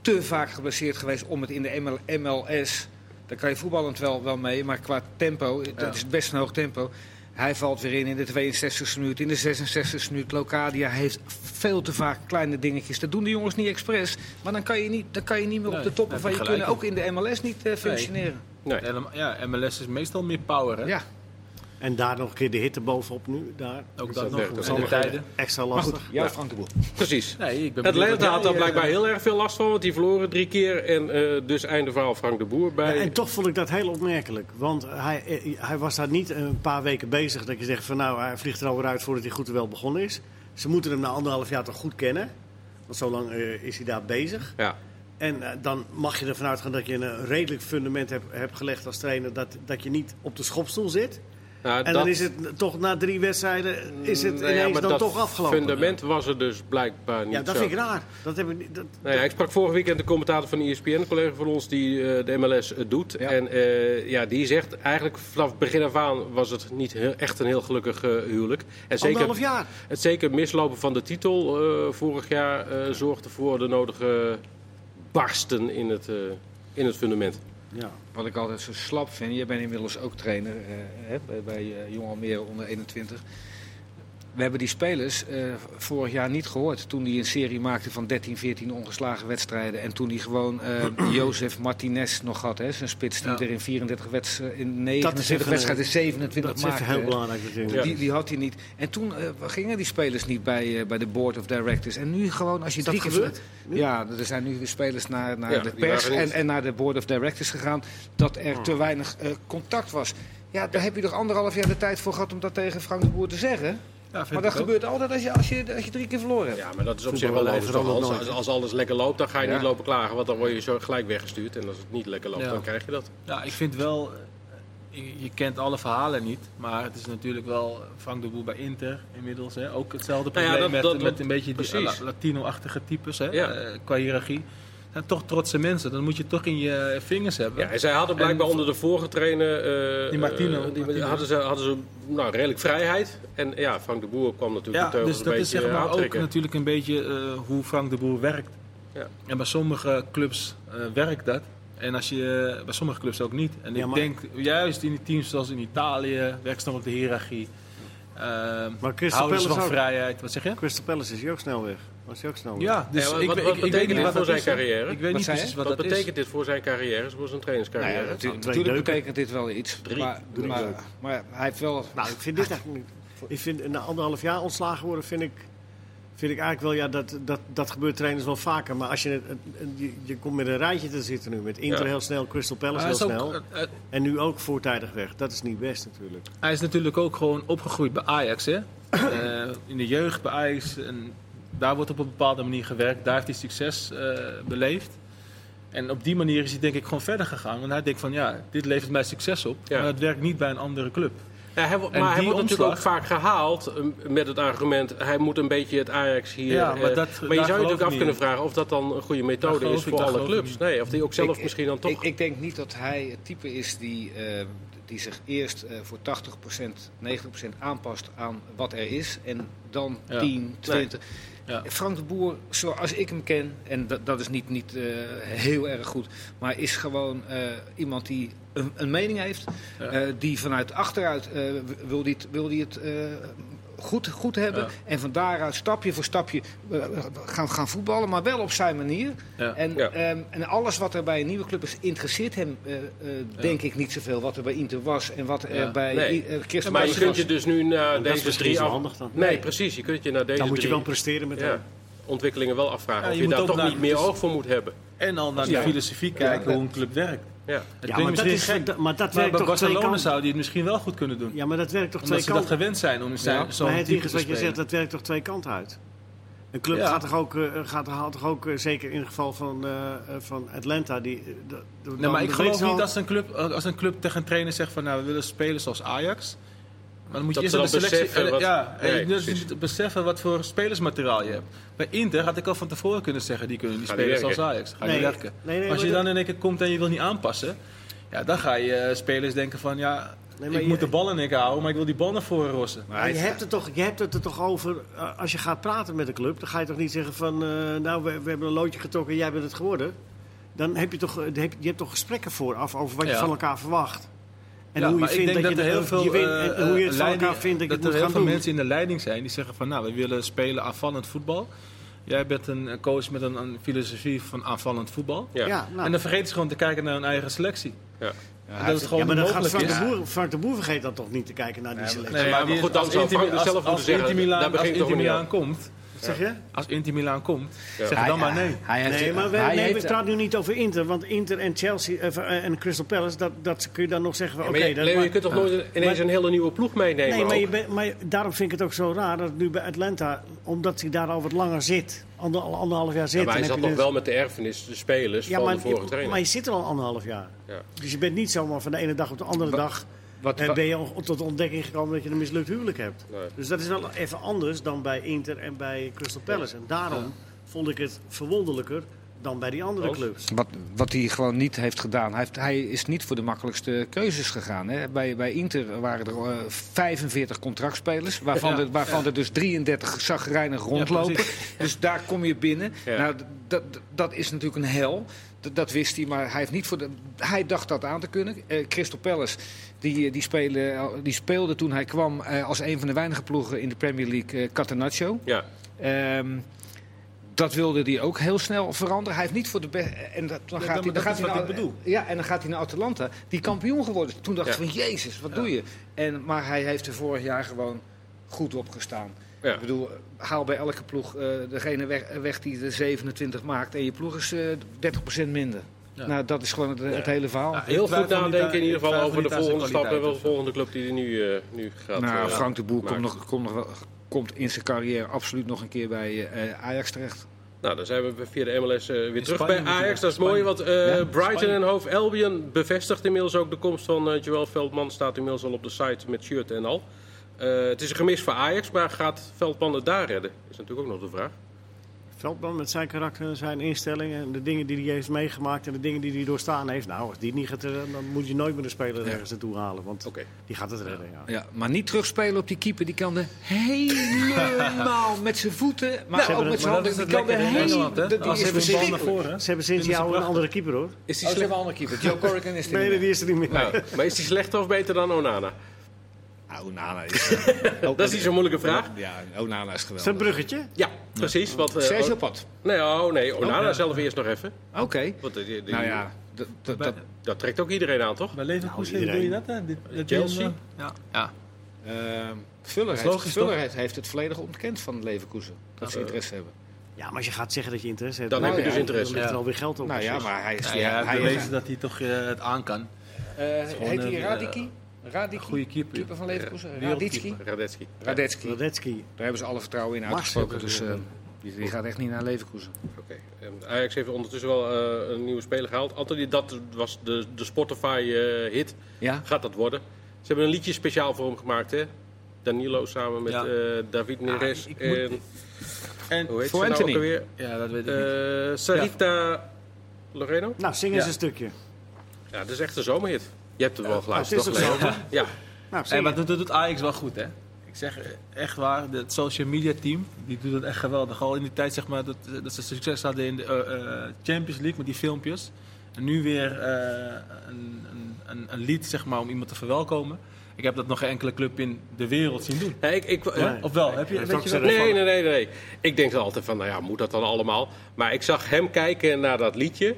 te vaak geblesseerd geweest om het in de ML MLS. Daar kan je voetballend wel, wel mee, maar qua tempo, dat Ja. is best een hoog tempo. Hij valt weer in in de 62e minuut, in de 66e minuut. Locadia heeft veel te vaak kleine dingetjes. Dat doen de jongens niet expres. Maar dan kan je niet, dan kan je niet meer op de toppen van je kunnen. Ook in de MLS niet eh, functioneren. Nee. Ja, MLS is meestal meer power, hè? Ja, En daar nog een keer de hitte bovenop nu. Daar. Ook Dus dat dat nog. En de tijden. Extra maar goed, lastig. ja. Frank de Boer. Precies. Nee, ik ben Het wat had daar blijkbaar eh, heel erg veel last van, want die verloren drie keer. En eh, dus einde verhaal Frank de Boer bij. Ja, en toch vond ik dat heel opmerkelijk. Want hij, eh, hij was daar niet een paar weken bezig dat je zegt van nou, hij vliegt er alweer uit voordat hij goed en wel begonnen is. Ze moeten hem na anderhalf jaar toch goed kennen. Want zo lang eh, is hij daar bezig. Ja. En dan mag je ervan uitgaan dat je een redelijk fundament hebt, hebt gelegd als trainer. Dat, dat je niet op de schopstoel zit. Nou, En dat- dan is het toch na drie wedstrijden is het Nou ja, ineens maar dan dat toch afgelopen. fundament was er dus blijkbaar niet ja, dat zo. vind ik raar. Dat heb ik niet, dat, Nou ja, ik sprak vorig weekend de commentator van ESPN, een collega van ons die eh, de MLS doet. Ja. En eh, ja, die zegt eigenlijk vanaf het begin af aan was het niet heel- echt een heel gelukkig eh, huwelijk. En zeker, anderhalf jaar. het zeker mislopen van de titel eh, vorig jaar eh, zorgde voor de nodige barsten in het, eh, in het fundament. Ja. Wat ik altijd zo slap vind, jij bent inmiddels ook trainer eh, bij, bij eh, Jong Almere onder 21. We hebben die spelers eh, vorig jaar niet gehoord toen hij een serie maakte van 13, 14 ongeslagen wedstrijden. En toen hij gewoon eh (clears throat) Jozef Martinez nog had, hè, zijn spits die Ja. er in 34 wedstrijden, in even 29 een- wedstrijden 27 Dat is even maakte. heel belangrijk natuurlijk. Die, die had hij niet. En toen eh, gingen die spelers niet bij, eh, bij de board of directors. En nu gewoon, als je Is dat drie keer... gebeurd? Ja, er zijn nu de spelers naar, naar Ja, de die pers en, en naar de board of directors gegaan. Dat er Oh. te weinig eh, contact was. Ja, daar heb je toch anderhalf jaar de tijd voor gehad om dat tegen Frank de Boer te zeggen. Ja, Maar dat gebeurt altijd als je, als, je, als je drie keer verloren hebt. Ja, maar dat is op zich wel logisch. Als, als, als alles lekker loopt, dan ga je Ja. niet lopen klagen. Want dan word je zo gelijk weggestuurd. En als het niet lekker loopt, Ja. dan krijg je dat. Ja, ik vind wel, eh, je, je kent alle verhalen niet, maar het is natuurlijk wel Frank de Boer bij Inter inmiddels. Hè? Ook hetzelfde Nou ja, probleem dat- met, dat- met een beetje die precies. La- Latino-achtige types hè? Ja. eh, qua hiërarchie. Zijn toch trotse mensen, dan moet je het toch in je vingers hebben. Ja, en zij hadden blijkbaar En- onder de vorige trainer... eh, Die Martino, eh, die Martino. hadden ze, hadden ze nou, redelijk vrijheid. En ja, Frank de Boer kwam natuurlijk Ja, de dus een dat is zeg maar ook natuurlijk een beetje eh, hoe Frank de Boer werkt. Ja. En bij sommige clubs eh, werkt dat. En als je, bij sommige clubs ook niet. En Ja, ik maar- denk juist in die teams zoals in Italië, werkt ze dan op de hiërarchie. Uh, Maar Crystal Palace van ook. vrijheid. Wat zeg je? Crystal Palace is hij ook snel weg. Was hij ook snel weg. Ja, dus Ja, wat- ik, wat- ik- wat ik betekent weet niet dit wat voor zijn carrière? Ik weet Wat niet precies wat, Wat dat betekent is. dit voor zijn carrière, voor zijn trainingscarrière? Nou ja, natuurlijk deuken. betekent dit wel iets. Drie. maar, Drie maar, maar hij heeft wel... Nou, ik vind dit eigenlijk. Ik vind na anderhalf jaar ontslagen worden, vind ik, vind ik eigenlijk wel, ja, dat, dat, dat gebeurt trainers wel vaker. Maar als je, het- je, je komt met een rijtje te zitten nu, met Inter Ja. heel snel, Crystal Palace heel ook, snel. En nu ook voortijdig weg. Dat is niet best natuurlijk. hij is natuurlijk ook gewoon opgegroeid bij Ajax. Hè? (clears throat) Eh, in de jeugd bij Ajax. En daar wordt op een bepaalde manier gewerkt. Daar heeft hij succes eh, beleefd. En op die manier is hij denk ik gewoon verder gegaan. Want hij denkt van ja, dit levert mij succes op. Ja. Maar het werkt niet bij een andere club. Ja, hij, maar hij wordt natuurlijk ook vaak gehaald eh, met het argument... hij moet een beetje het Ajax hier... Ja, maar eh, dat- maar je zou je natuurlijk af kunnen vragen... of dat dan een goede methode is voor alle clubs. Nee, of die ook zelf Ik- misschien dan toch... Ik, ik denk niet dat hij het type is die, eh, die zich eerst eh, voor 80%, 90% aanpast aan wat er is. En dan Ja. 10, 20. Ja. Frank de Boer, zoals ik hem ken, en dat, dat is niet, niet eh, heel erg goed, maar is gewoon eh, iemand die een, een mening heeft. Ja. eh, die vanuit achteruit wil die het, wil die het goed, goed hebben. Ja. En van daaruit stapje voor stapje eh, gaan, gaan voetballen, maar wel op zijn manier. Ja. En, Ja. ehm, en alles wat er bij een nieuwe club is, interesseert hem, eh, eh, denk ik, niet zoveel. Wat er bij Inter was en wat er Ja. bij Nee. Crystal Maar je kunt je dus nu na Dat is deze drie zo af... handig dan. Nee, precies. Je kunt je na deze Dan moet je wel presteren met ja, hem. ontwikkelingen wel afvragen Ja, of je daar toch naar- niet meer oog voor moet hebben. En al naar de filosofie kijken Ja. hoe een club werkt. Ja. Het Ja, maar dat, is, gek, maar dat werkt toch twee Barcelona kanten. zou die het misschien wel goed kunnen doen. Ja, maar dat werkt toch Omdat twee ze dat kanten. gewend zijn om zijn, Ja. zo'n Maar het is te wat je spelen. zegt, dat werkt toch twee kanten uit. Een club Ja. gaat toch ook, eh, gaat, haalt toch ook, eh, zeker in het geval van, eh, eh, van Atlanta, die... de- de- Nee, maar ik geloof ze al- niet als een, club, als een club tegen een trainer zegt van nou we willen spelen zoals Ajax. Maar dan moet je Dat eerst de selectie... beseffen wat- ja, en Nee, je dus moet beseffen wat voor spelersmateriaal je hebt. Bij Inter had ik al van tevoren kunnen zeggen die kunnen niet zoals werken. Ajax. Ga Nee, niet werken. nee, nee, Maar als je dan in één keer komt en je wil niet aanpassen, ja, dan ga je eh, spelers denken van ja, Nee, ik je- moet de bal in één keer houden, maar ik wil die bal naar voren rossen. Maar je, hebt het toch, je hebt het er toch over, eh, als je gaat praten met een club, dan ga je toch niet zeggen van, eh, nou, we, we hebben een loodje getrokken en jij bent het geworden. Dan heb je toch, je hebt, je hebt toch gesprekken vooraf over wat je van elkaar verwacht. En Ja, hoe je maar ik vindt denk dat, je er heel veel je wint eh, en hoe je het eh, van leiding- elkaar vindt dat je het er heel gaan veel doen. mensen in de leiding zijn die zeggen van nou, we willen spelen aanvallend voetbal. Jij bent een eh, coach met een, een filosofie van aanvallend voetbal. Ja. Ja, nou, En dan vergeten ze gewoon te kijken naar hun eigen selectie. Ja. en dat het gewoon ja, maar dan gaat mogelijk Frank is. de, Boer, Frank de Boer vergeet dan toch niet te kijken naar die selectie. Nee, maar die- goed, dan als dus als- zelf als Als het Inter Milan komt, Zeg je? als Inter Milan komt, Ja. zeg dan maar nee. Hij heeft- Nee, maar we, hij nee, heeft- we praten nu niet over Inter. Want Inter en Chelsea eh, eh, en Crystal Palace, dat, dat kun je dan nog zeggen oké. maar je, dat- Leo, maar- je kunt toch nooit ineens een hele nieuwe ploeg meenemen? Nee, maar, je bent- maar daarom vind ik het ook zo raar dat het nu bij Atlanta, omdat hij daar al wat langer zit, ander, al anderhalf jaar zit. Ja, maar hij zat nog dus- wel met de erfenis, de spelers Ja, van maar, de vorige je, trainer. maar je zit er al anderhalf jaar. Ja. Dus je bent niet zomaar van de ene dag op de andere dag wat, eh, wat- ben je al tot de ontdekking gekomen dat je een mislukt huwelijk hebt. Nee. Dus dat is wel even anders dan bij Inter en bij Crystal Palace. En daarom vond ik het verwonderlijker dan bij die andere clubs. Wat, wat hij gewoon niet heeft gedaan. Hij, heeft, hij is niet voor de makkelijkste keuzes gegaan. Hè. Bij, bij Inter waren er eh, 45 contractspelers, waarvan, Ja, er, waarvan er dus 33 zagrijnig rondlopen. dus daar kom je binnen. Ja. Nou, dat is natuurlijk een hel. Dat, wist hij, maar hij, heeft niet voor de, hij dacht dat aan te kunnen. Eh, Crystal Palace die, die, spelen, die speelde toen hij kwam eh, als een van de weinige ploegen in de Premier League eh Catenaccio. Ja. Ehm, dat wilde hij ook heel snel veranderen. Hij heeft niet voor de beste. En dat, dan Ja, gaat hij, dan gaat hij naar, bedoel. Ja, en dan gaat hij naar Atalanta, die kampioen geworden. is. Toen dacht Ja. ik van Jezus, wat Ja. doe je? En, maar hij heeft er vorig jaar gewoon goed op gestaan. Ja. Ik bedoel, haal bij elke ploeg eh, degene weg, weg die de 27 maakt. En je ploeg is eh 30% minder. Ja. Nou, dat is gewoon het, het hele verhaal. Ja, Heel goed nadenken in ieder geval over de volgende stap en wel de volgende club die hij nu, eh, nu gaat nou, eh, Frank de Boer komt, nog, komt, nog komt in zijn carrière absoluut nog een keer bij eh, Ajax terecht. Nou, dan zijn we via de MLS eh, weer terug Spanje bij Ajax. Dat is mooi, want eh, Ja, Brighton Spanje. en Hove Albion bevestigt inmiddels ook de komst van eh, Joël Veldman. Staat inmiddels al op de site met shirt en al. Eh, het is een gemis voor Ajax, maar gaat Veldman het daar redden? Is natuurlijk ook nog de vraag. Veldman met zijn karakter en zijn instellingen en de dingen die hij heeft meegemaakt en de dingen die hij doorstaan heeft. Nou, als die niet gaat redden, dan moet je nooit meer een speler Ja. ergens naartoe halen. Want die gaat het redden, ja. Ja, maar niet terugspelen op die keeper. Die kan er helemaal met zijn voeten, maar ze ook hebben met zijn Maar dat handen. is Die het kan er helemaal... Ze een bal naar voren. Ze hebben sinds jou een andere keeper hoor. Is die Oh, hebben een andere keeper. Joe Corrigan is er Nee, niet die is er niet meer. Nee, maar is die slechter of beter dan Onana? Meer. Oh, Nana is... (laughs) eh, Dat is niet zo'n moeilijke vraag. Ja, Onana is Is dat een geweldig. bruggetje? Ja, precies. Want, eh, Sergio oh, Pat. nee, oh, nee, Onana ja. zelf eerst nog even. Oké. Want die- die- Nou ja, dat, dat, Bij- dat, dat trekt ook iedereen aan, toch? Bij Leverkusen Nou, doe je dat, hè? Dit- dit- Chelsea? Ja. ja. ehm, Fuller, is heeft, logisch, Fuller toch? heeft, heeft het volledig ontkend van Leverkusen. Dat ze Eh, interesse hebben. Ja, maar als je gaat zeggen dat je interesse hebt, Dan heb je ja, dus interesse. Dan ligt er alweer geld op. Nou ja, precies. maar hij is... Ja, hij heeft bewezen dat hij toch eh, het aan kan. eh, gewoon heet hij Radiki? Radiki? Goede keeper. Keeper van Leverkusen? Raditski? Radetski. Radetski. Radetzky. Daar hebben ze alle vertrouwen in uitgesproken. hebben Dus ze- eh, die, die gaat echt niet naar Leverkusen. Oké. En Ajax heeft ondertussen wel eh, een nieuwe speler gehaald. Anthony, dat was de, de Spotify-hit. Ja? Gaat dat worden? Ze hebben een liedje speciaal voor hem gemaakt, hè? Danilo samen met Ja. eh, David Neres ik moet- en... En Hoe heet voor ze nou Anthony. ook alweer? ja, dat weet ik niet. Eh Sarita Loreno? Nou, zing eens Ja. een stukje. Ja, dat is echt een zomerhit. Je hebt het wel het geluisterd, is toch? zo. Ja. (laughs) Nou, Hey, maar het. dat doet Ajax wel goed, hè? Ik zeg echt waar, het social media team, die doet het echt geweldig. Al in die tijd zeg maar, dat, dat ze succes hadden in de eh, eh, Champions League met die filmpjes. En nu weer eh, een, een, een, een lied zeg maar, om iemand te verwelkomen. Ik heb dat nog geen enkele club in de wereld zien doen. Nee, ik, ik, Ja? Of wel? Heb je, weet nee, nee, nee, nee. Ik denk dan altijd van, nou ja, moet dat dan allemaal? Maar ik zag hem kijken naar dat liedje.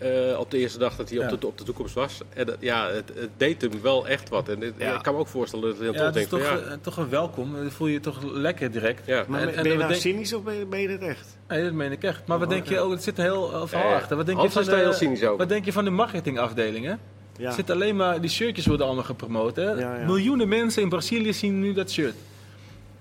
Eh, op de eerste dag dat hij Ja. op, de, op de toekomst was. En dat, ja, het, het deed hem wel echt wat. En dit- Ja. ik kan me ook voorstellen dat hij dan Ja, toch het is denkt toch, ja, toch een welkom. Dan voel je je toch lekker direct. ja. Maar En- ben en je dan nou denk- cynisch of ben je, ben je het echt? Nee, dat meen ik echt. Maar wat Oh, denk je, oh, er zit een heel verhaal ja. achter. Wat denk je van de, heel cynisch over. Wat denk je van de marketingafdeling, hè? Ja. Er zit alleen maar, die shirtjes worden allemaal gepromoot, hè? Ja, ja. Miljoenen mensen in Brazilië zien nu dat shirt.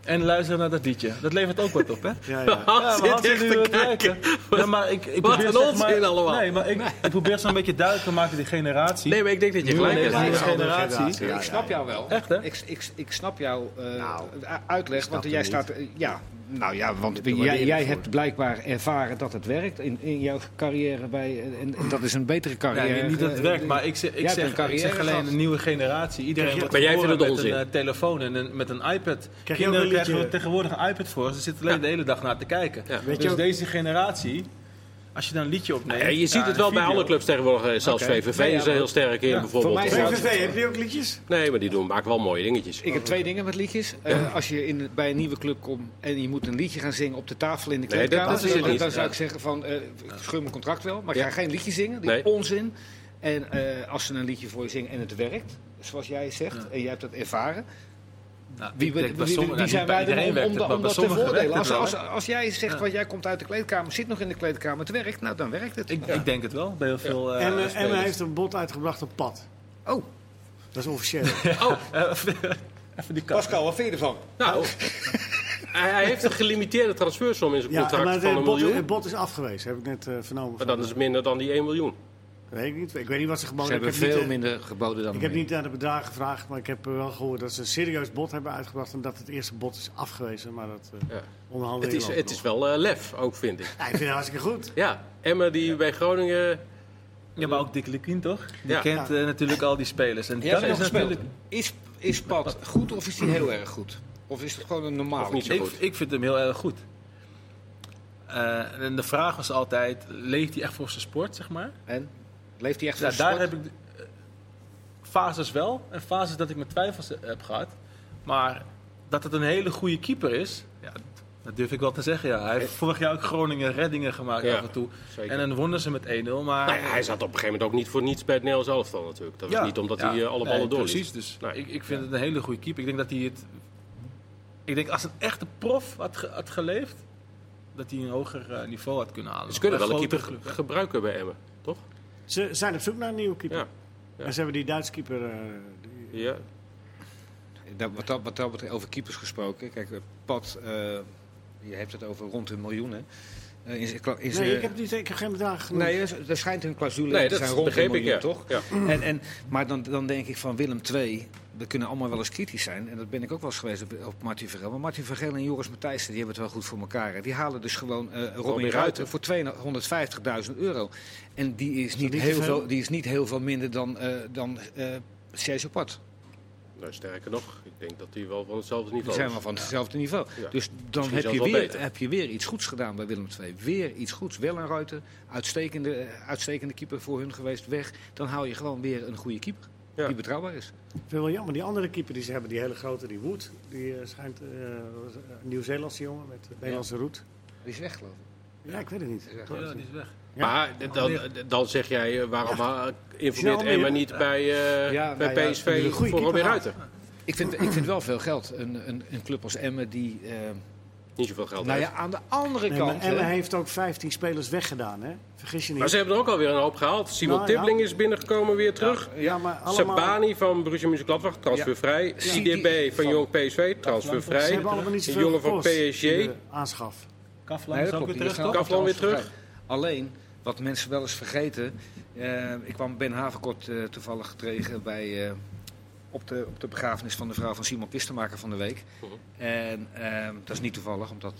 En luisteren naar dat liedje. Dat levert ook wat op, hè? (laughs) Ja, ja. Ja, zit maar echt te kijken. Ja, maar ik, ik Wat probeer een zeg onzin allemaal. Nee, maar ik, ik probeer zo'n beetje duidelijk te maken die generatie. Nee, maar ik denk dat je gelijk hebt. Ja, generatie. generatie. Ja, ik snap jou wel. Echt, hè? Ik, ik, ik snap jouw eh, Nou, uitleg. snap Want jij niet. staat. eh, ja, nou ja, want jij, jij hebt blijkbaar ervaren dat het werkt in, in jouw carrière. Bij, en, en dat is een betere carrière. Nee, niet dat het werkt, maar ik zeg, ik hebt zeg, een carrière ik zeg alleen een nieuwe generatie. Iedereen wordt Maar jij geboren vindt het met onzin. een eh, telefoon en een, met een iPad. Krijg Kinderen krijgen tegenwoordig een iPad voor. Ze zitten alleen Ja. de hele dag naar te kijken. Ja. Weet je dus ook- deze generatie, als je dan een liedje opneemt... Ja, je ziet ja, het wel bij andere clubs tegenwoordig. eh, Zelfs. VVV Nee, ja, is er heel sterk in ja, bijvoorbeeld. voor mij is. VVV, heb je ook liedjes? Nee, maar die doen, maken wel mooie dingetjes. Ik heb twee dingen met liedjes. Eh, als je in, bij een nieuwe club komt en je moet een liedje gaan zingen op de tafel in de Nee, dat- kleedkamer, dat is het dan, zou ik zeggen van, eh, ik scheur mijn contract wel, maar ik Ja. ga geen liedje zingen. Die Nee. onzin. En eh, als ze een liedje voor je zingen en het werkt, zoals jij zegt, Ja. en jij hebt dat ervaren, Nou, wie, ik wie, denk bij wie- sommigen- wie zijn wij dan iedereen om, dat te voordelen? Als, als, jij zegt Ja. wat jij komt uit de kleedkamer, zit nog in de kleedkamer, het werkt, nou dan werkt het. Ik, ik denk het wel, bij heel veel eh en uh, spelers. Emma heeft een bod uitgebracht op pad. Oh, Dat is officieel. (laughs) Eh, Even die. Pascal, wat vind je ervan? Nou, (laughs) hij, hij heeft een gelimiteerde transfersom in zijn ja, contract maar het, van een bod, miljoen. het bod is afgewezen, heb ik net eh, vernomen. Maar dat is minder dan die 1 miljoen. Weet ik niet. Ik weet niet wat ze Ze geboden hebben ik heb veel niet, eh, minder geboden dan Ik heb niet naar de bedragen gevraagd, maar ik heb eh, wel gehoord dat ze een serieus bod hebben uitgebracht en dat het eerste bod is afgewezen. Maar dat uh, Ja. Het onderhandeling is, het nog. is wel eh, lef, ook vind ik. Ja, ik vind het hartstikke goed. Ja, Emma die bij Groningen... Ja, maar ook Dick Lukien, toch? Die Ja. kent eh, natuurlijk al die spelers. En nog is natuurlijk... Is, is Pat goed of is hij heel erg goed? Of is het gewoon een normaal? Niet Ik, vind hem heel erg goed. Eh, en de vraag was altijd, leeft hij echt voor zijn sport, zeg maar? En? Leeft hij echt Ja, voor daar heb ik eh, fases wel en fases dat ik mijn twijfels heb gehad. Maar dat het een hele goede keeper is, ja, dat durf ik wel te zeggen. Ja. Hij heeft vorig jaar ook Groningen reddingen gemaakt Ja, af en toe. zeker. En dan wonnen ze met 1-0. Maar Nou ja, hij zat op een gegeven moment ook niet voor niets bij het Nederlands elftal natuurlijk. Dat was niet omdat hij eh, alle nee, ballen doorliet. Precies, dus Nou, ik, ik vind het een hele goede keeper. Ik denk dat hij het... Ik denk als een echte prof had, ge- had geleefd, dat hij een hoger eh, niveau had kunnen halen. Ze kunnen Bij wel een keeper ge- gebruiken bij Emmen, toch? Ze zijn op zoek naar een nieuwe keeper. Ja. Ja. En ze hebben die Duitse keeper. eh, die- Ja. Dat, wat, dat, wat dat betreft, over keepers gesproken. Kijk, Pat, eh, je hebt het over rond een miljoen. Hè. Eh, nee, ik heb, niet, ik heb geen bedrag genoemd. Nee, er, schijnt een clausule Nee, te dat zijn rond begreep ik, ja. toch? Ja. En, en, maar dan, dan denk ik van Willem II, we kunnen allemaal wel eens kritisch zijn. En dat ben ik ook wel eens geweest op, op Martin Vergel. Maar Martin Vergel en Joris Matthijssen, die hebben het wel goed voor elkaar. hè. Die halen dus gewoon eh Robin, Robin Ruiter Ruiter. voor 250.000 euro. En die is niet, heel veel? veel, die is niet heel veel minder dan, eh dan eh Sergio Pat. Nou, sterker nog, ik denk dat hij wel van hetzelfde Die niveau zijn is. wel van hetzelfde niveau. Ja. Dus dan heb je, weer, heb je weer iets goeds gedaan bij Willem II. Weer iets goeds. Wel een ruiter, uitstekende, eh, uitstekende keeper voor hun geweest, weg. Dan hou je gewoon weer een goede keeper. Ja. Die betrouwbaar is. Ik vind wel jammer, die andere keeper die ze hebben, die hele grote, die Wood, die eh, schijnt eh, een Nieuw-Zeelandse jongen met een Nederlandse roet. Die is weg, geloof ik. Ja, ik weet het niet. Die is weg. Maar dan, dan zeg jij, eh, waarom informeert. Emma niet bij, eh, Ja, bij nou ja, PSV voor Robin Ruiter? Ik vind, ik vind wel veel geld. Een, een, een club als Emmen die... eh, Niet zoveel geld nou heeft. ja, aan de andere Nee, maar kant... Emma hè, heeft ook 15 spelers weggedaan, hè? Vergis je niet. Maar ze hebben er ook alweer een hoop gehaald. Simon Nou, ja. Tibbling is binnengekomen weer terug. ja, maar allemaal... Sabani van Borussia Mönchengladbach, transfervrij. IDB van Jong PSV, Ze transfervrij. hebben allemaal niet zoveel jongen van PSG. aanschaf. Kaflan Nee, is ook weer terug? Kaflan weer terug. Alleen, wat mensen wel eens vergeten... eh, ik kwam Ben Havenkort eh, toevallig tegen bij... eh, op de, op de begrafenis van de vrouw van Simon Kistenmaker van de week. Mhm. En ehm, dat is niet toevallig, omdat...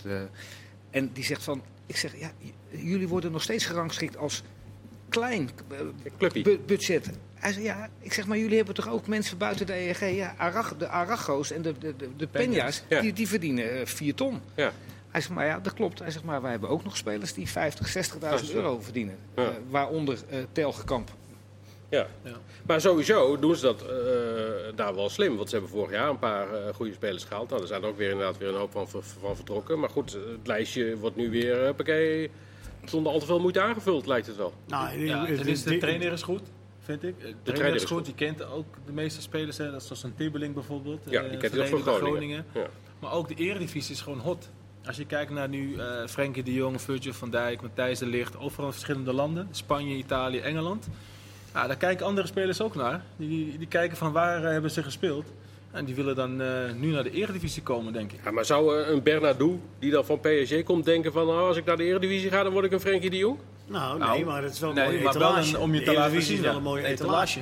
en die zegt van... Ik zeg, ja, jullie worden nog steeds gerangschikt als klein bu- budget. Hij zei, ja, ik zeg maar, jullie hebben toch ook mensen buiten de EEG? Ja, Arach, de Arago's en de, de, de, de Penja's, Ja. die, die verdienen eh, 4 ton. Ja. Hij zegt, maar ja, dat klopt. Hij zegt, maar wij hebben ook nog spelers die 50, 60.000 Dat is euro verdienen. Ja. Eh, waaronder eh Telgekamp. Ja. Ja. Maar sowieso doen ze dat eh, daar wel slim. Want ze hebben vorig jaar een paar eh, goede spelers gehaald. Nou, er zijn er ook weer inderdaad weer een hoop van, van vertrokken. Maar goed, het lijstje wordt nu weer, uh, zonder al te veel moeite aangevuld, lijkt het wel. Nou, Ja, het- is de trainer is goed, vind ik. De trainer, trainer is goed, die kent ook de meeste spelers. Hè. Dat is zoals een Tibbeling bijvoorbeeld. Ja, die kent hij ook van bij Groningen. Ja. Maar ook de eredivisie is gewoon hot. Als je kijkt naar nu eh Frenkie de Jong, Virgil van Dijk, Matthijs de Ligt, overal in verschillende landen. Spanje, Italië, Engeland. Ja, daar kijken andere spelers ook naar. Die, die kijken van waar eh, hebben ze gespeeld. En die willen dan eh, nu naar de eredivisie komen, denk ik. Ja, maar zou een Bernardo, die dan van PSG komt, denken van... Oh, als ik naar de Eredivisie ga, dan word ik een Frenkie de Jong? Nou, Nou, nee, maar het is wel een Nee, mooie maar wel etalage. een, om je De te laten zien. is wel ja. een mooie Een etalage.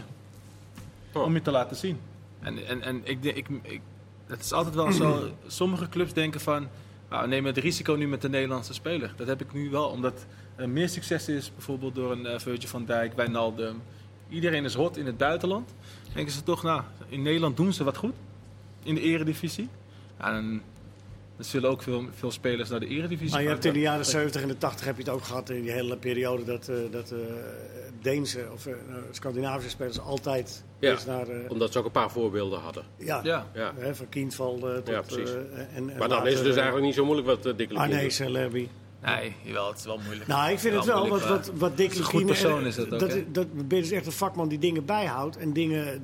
Oh. Om je te laten zien. En, en, en ik, denk- ik, ik, het is altijd wel zo. (clears throat) Sommige clubs denken van. Nou, we nemen het risico nu met de Nederlandse speler. Dat heb ik nu wel, omdat er meer succes is, bijvoorbeeld door een uh, Virgil van Dijk, Wijnaldum. Iedereen is hot in het buitenland. Denken ze toch, nou, in Nederland doen ze wat goed. In de eredivisie. Ja, dan zullen ook veel, veel spelers naar de eredivisie Maar je gaan. hebt in de jaren 70 en de 80 heb je het ook gehad in die hele periode dat, eh, dat eh, Deense of eh, Scandinavische spelers altijd Ja. naar eh, Omdat ze ook een paar voorbeelden hadden. ja, Ja. Ja. Hè, van Kienval eh, tot Ja, precies. eh, en, en Maar dan is het dus eigenlijk niet zo moeilijk wat uh, Dick Lukien doet. Arnees Lerby. Nee, jawel, het is wel moeilijk. Nou, ik vind het wel, wat, wat, wat Dick is een goed persoon is dat ook, dat, hè? dat ben je dus echt een vakman die dingen bijhoudt en dingen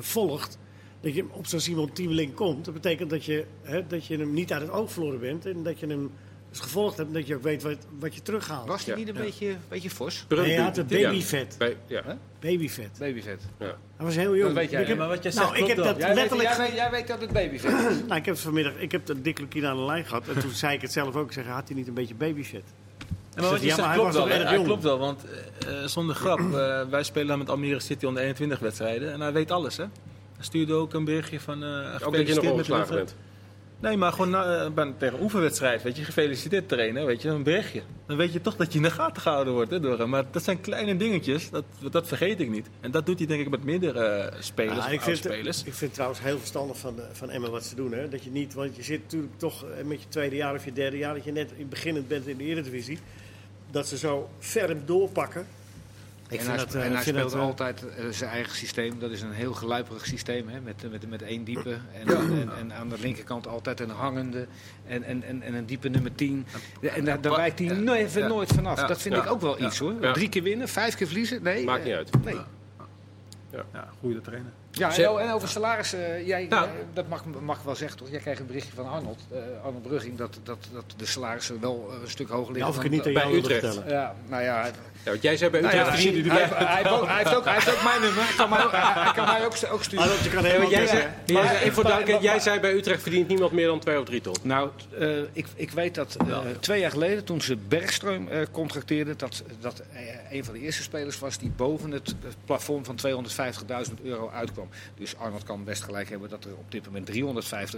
volgt. Dat je op zo'n Simon Tiemeling komt, dat betekent dat je, hè, dat je hem niet uit het oog verloren bent. En dat je hem dus gevolgd hebt en dat je ook weet wat, wat je terughaalt. Was hij Ja. niet een beetje, beetje fors? Nee, hij had een Ja. babyvet. Ja. Babyvet. Babyvet. Ja. Hij was heel jong. Dat weet jij, Ik heb- maar wat jij nou, zegt ik heb klopt dat. Jij weet, letterlijk... jij, weet, jij weet dat het babyvet is. (clears throat) Nou, ik heb vanmiddag, ik heb de Dick Lukien aan de lijn gehad. En toen zei ik het zelf ook. Ik zeg, had hij niet een beetje babyvet? Ja, maar wat je Ja, zegt maar hij klopt wel. klopt wel, want eh, eh, zonder grap, (clears throat) eh, wij spelen dan met Almere City onder 21 wedstrijden en hij weet alles, hè. Stuurde ook een berichtje van... eh Ook dat je nog ongeslagen bent. Nee, maar gewoon na, eh, bij- tegen oefenwedstrijd, weet je, gefeliciteerd trainen, weet je, een berichtje. Dan weet je toch dat je in de gaten gehouden wordt, hè, door hem. Maar dat zijn kleine dingetjes, dat, dat vergeet ik niet. En dat doet hij denk ik met meerdere eh, spelers, of ik, vind, oud-spelers. ik vind het trouwens heel verstandig van, van Emma wat ze doen. Hè? Dat je niet, want je zit natuurlijk toch met je tweede jaar of je derde jaar, dat je net in beginnend bent in de Eredivisie. Dat ze zo ferm doorpakken. Ik en vind hij, dat, eh, en hij ik vind speelt dat, eh, altijd eh, zijn eigen systeem. Dat is een heel geluiperig systeem, hè, met, met, met één diepe. En, en, en aan de linkerkant altijd een hangende en, en, en, en een diepe nummer 10. En daar, daar wijkt hij ja. nooit, Ja. nooit vanaf. Ja. Dat vind Ja. ik ook wel Ja. iets hoor. Ja. Drie keer winnen, vijf keer verliezen. Nee, Maakt eh, niet uit. Nee. Ja, goede trainer. Ja, en, over salaris, eh, jij, Nou. eh, dat mag, mag ik wel zeggen toch? Jij kreeg een berichtje van Arnold, eh, Arnold Brugging, dat, dat, dat de salarissen wel eh, een stuk hoger Ja, liggen. of ik het niet aan bij jou wilde Utrecht. vertellen. Ja, nou ja, Ja, want jij zei bij Nou Utrecht... ja, verdient- hij, hij, hij heeft ook, hij, heeft ook, hij heeft ook mijn nummer. Hij kan mij ook, hij, (laughs) hij kan mij ook, ook sturen. Arnold, je kan Nee, helemaal want jij zei, jij zei, even voor maar- duidelijkheid, maar- jij zei bij Utrecht verdient niemand meer dan 2 of 3 ton. Nou, eh, ik, ik weet dat eh, twee jaar geleden, toen ze Bergström eh contracteerden, dat, dat een van de eerste spelers was die boven het plafond van 250.000 euro uitkwam. Dus Arnold kan best gelijk hebben dat er op dit moment 350.000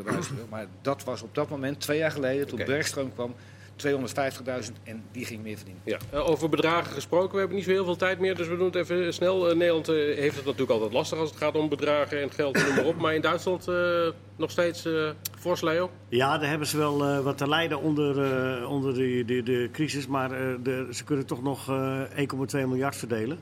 euro, (clears throat) maar dat was op dat moment, twee jaar geleden, toen. Bergström kwam, 250.000 en die ging meer verdienen. Ja. Eh, over bedragen gesproken, we hebben niet zo heel veel tijd meer, dus we doen het even snel. Eh, Nederland eh, heeft het natuurlijk altijd lastig als het gaat om bedragen en geld en noem maar op. Maar in Duitsland eh, nog steeds eh fors, Leo. Ja, daar hebben ze wel eh, wat te lijden onder, eh, onder de, de, de crisis. Maar eh, de, ze kunnen toch nog eh 1,2 miljard verdelen.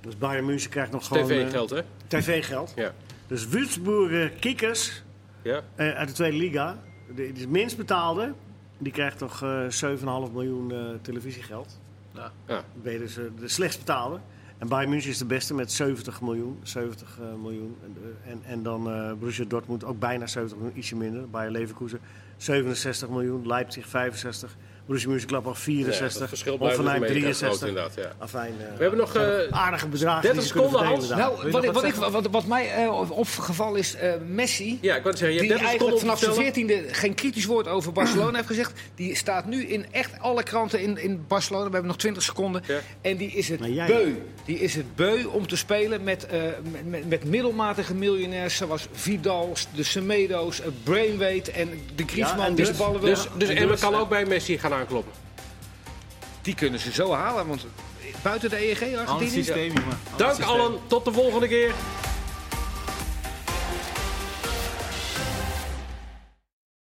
Dus Bayern München krijgt nog gewoon... TV-geld, hè? TV-geld. Ja. Dus Würzburger Kickers ja. eh, uit de Tweede Liga, de, de minst betaalde, die krijgt toch eh 7,5 miljoen eh, televisiegeld. Ja. Ja. Ben je dus eh, de slechtst betaalde. En Bayern München is de beste met 70 miljoen. 70 eh, miljoen. En, eh, en, en dan eh Borussia Dortmund ook bijna 70 miljoen, ietsje minder. Bayer Leverkusen 67 miljoen. Leipzig 65. Borussia Mönchengladbach Ja, 64. dat verschil blijft Hoffenheim dus mega groot 63. inderdaad. Ja. Afijn, eh, We hebben nog eh, aardige bedragen 30 die ze kunnen seconden, Hans. Nou, wat, ik, wat wat, ik, wat, wat mij eh, opgevallen is, eh, Messi, ja, ik wou zeggen, je die hebt 30 eigenlijk seconden vanaf zijn vertellen. veertiende geen kritisch woord over Barcelona heeft gezegd. Die staat nu in echt alle kranten in, in Barcelona. We hebben nog 20 seconden. Ja. En die is het jij- beu. Die is het beu om te spelen met, eh, met, met, met middelmatige miljonairs zoals Vidal, de Semedo's, eh, Brainweight en de Griezmann en die dus- de ballen wil. Dus, dus En Emma kan ook bij Messi gaan aankloppen. Die kunnen ze zo halen, want buiten de EEG Argentinië. systeem, Dank allen, tot de volgende keer.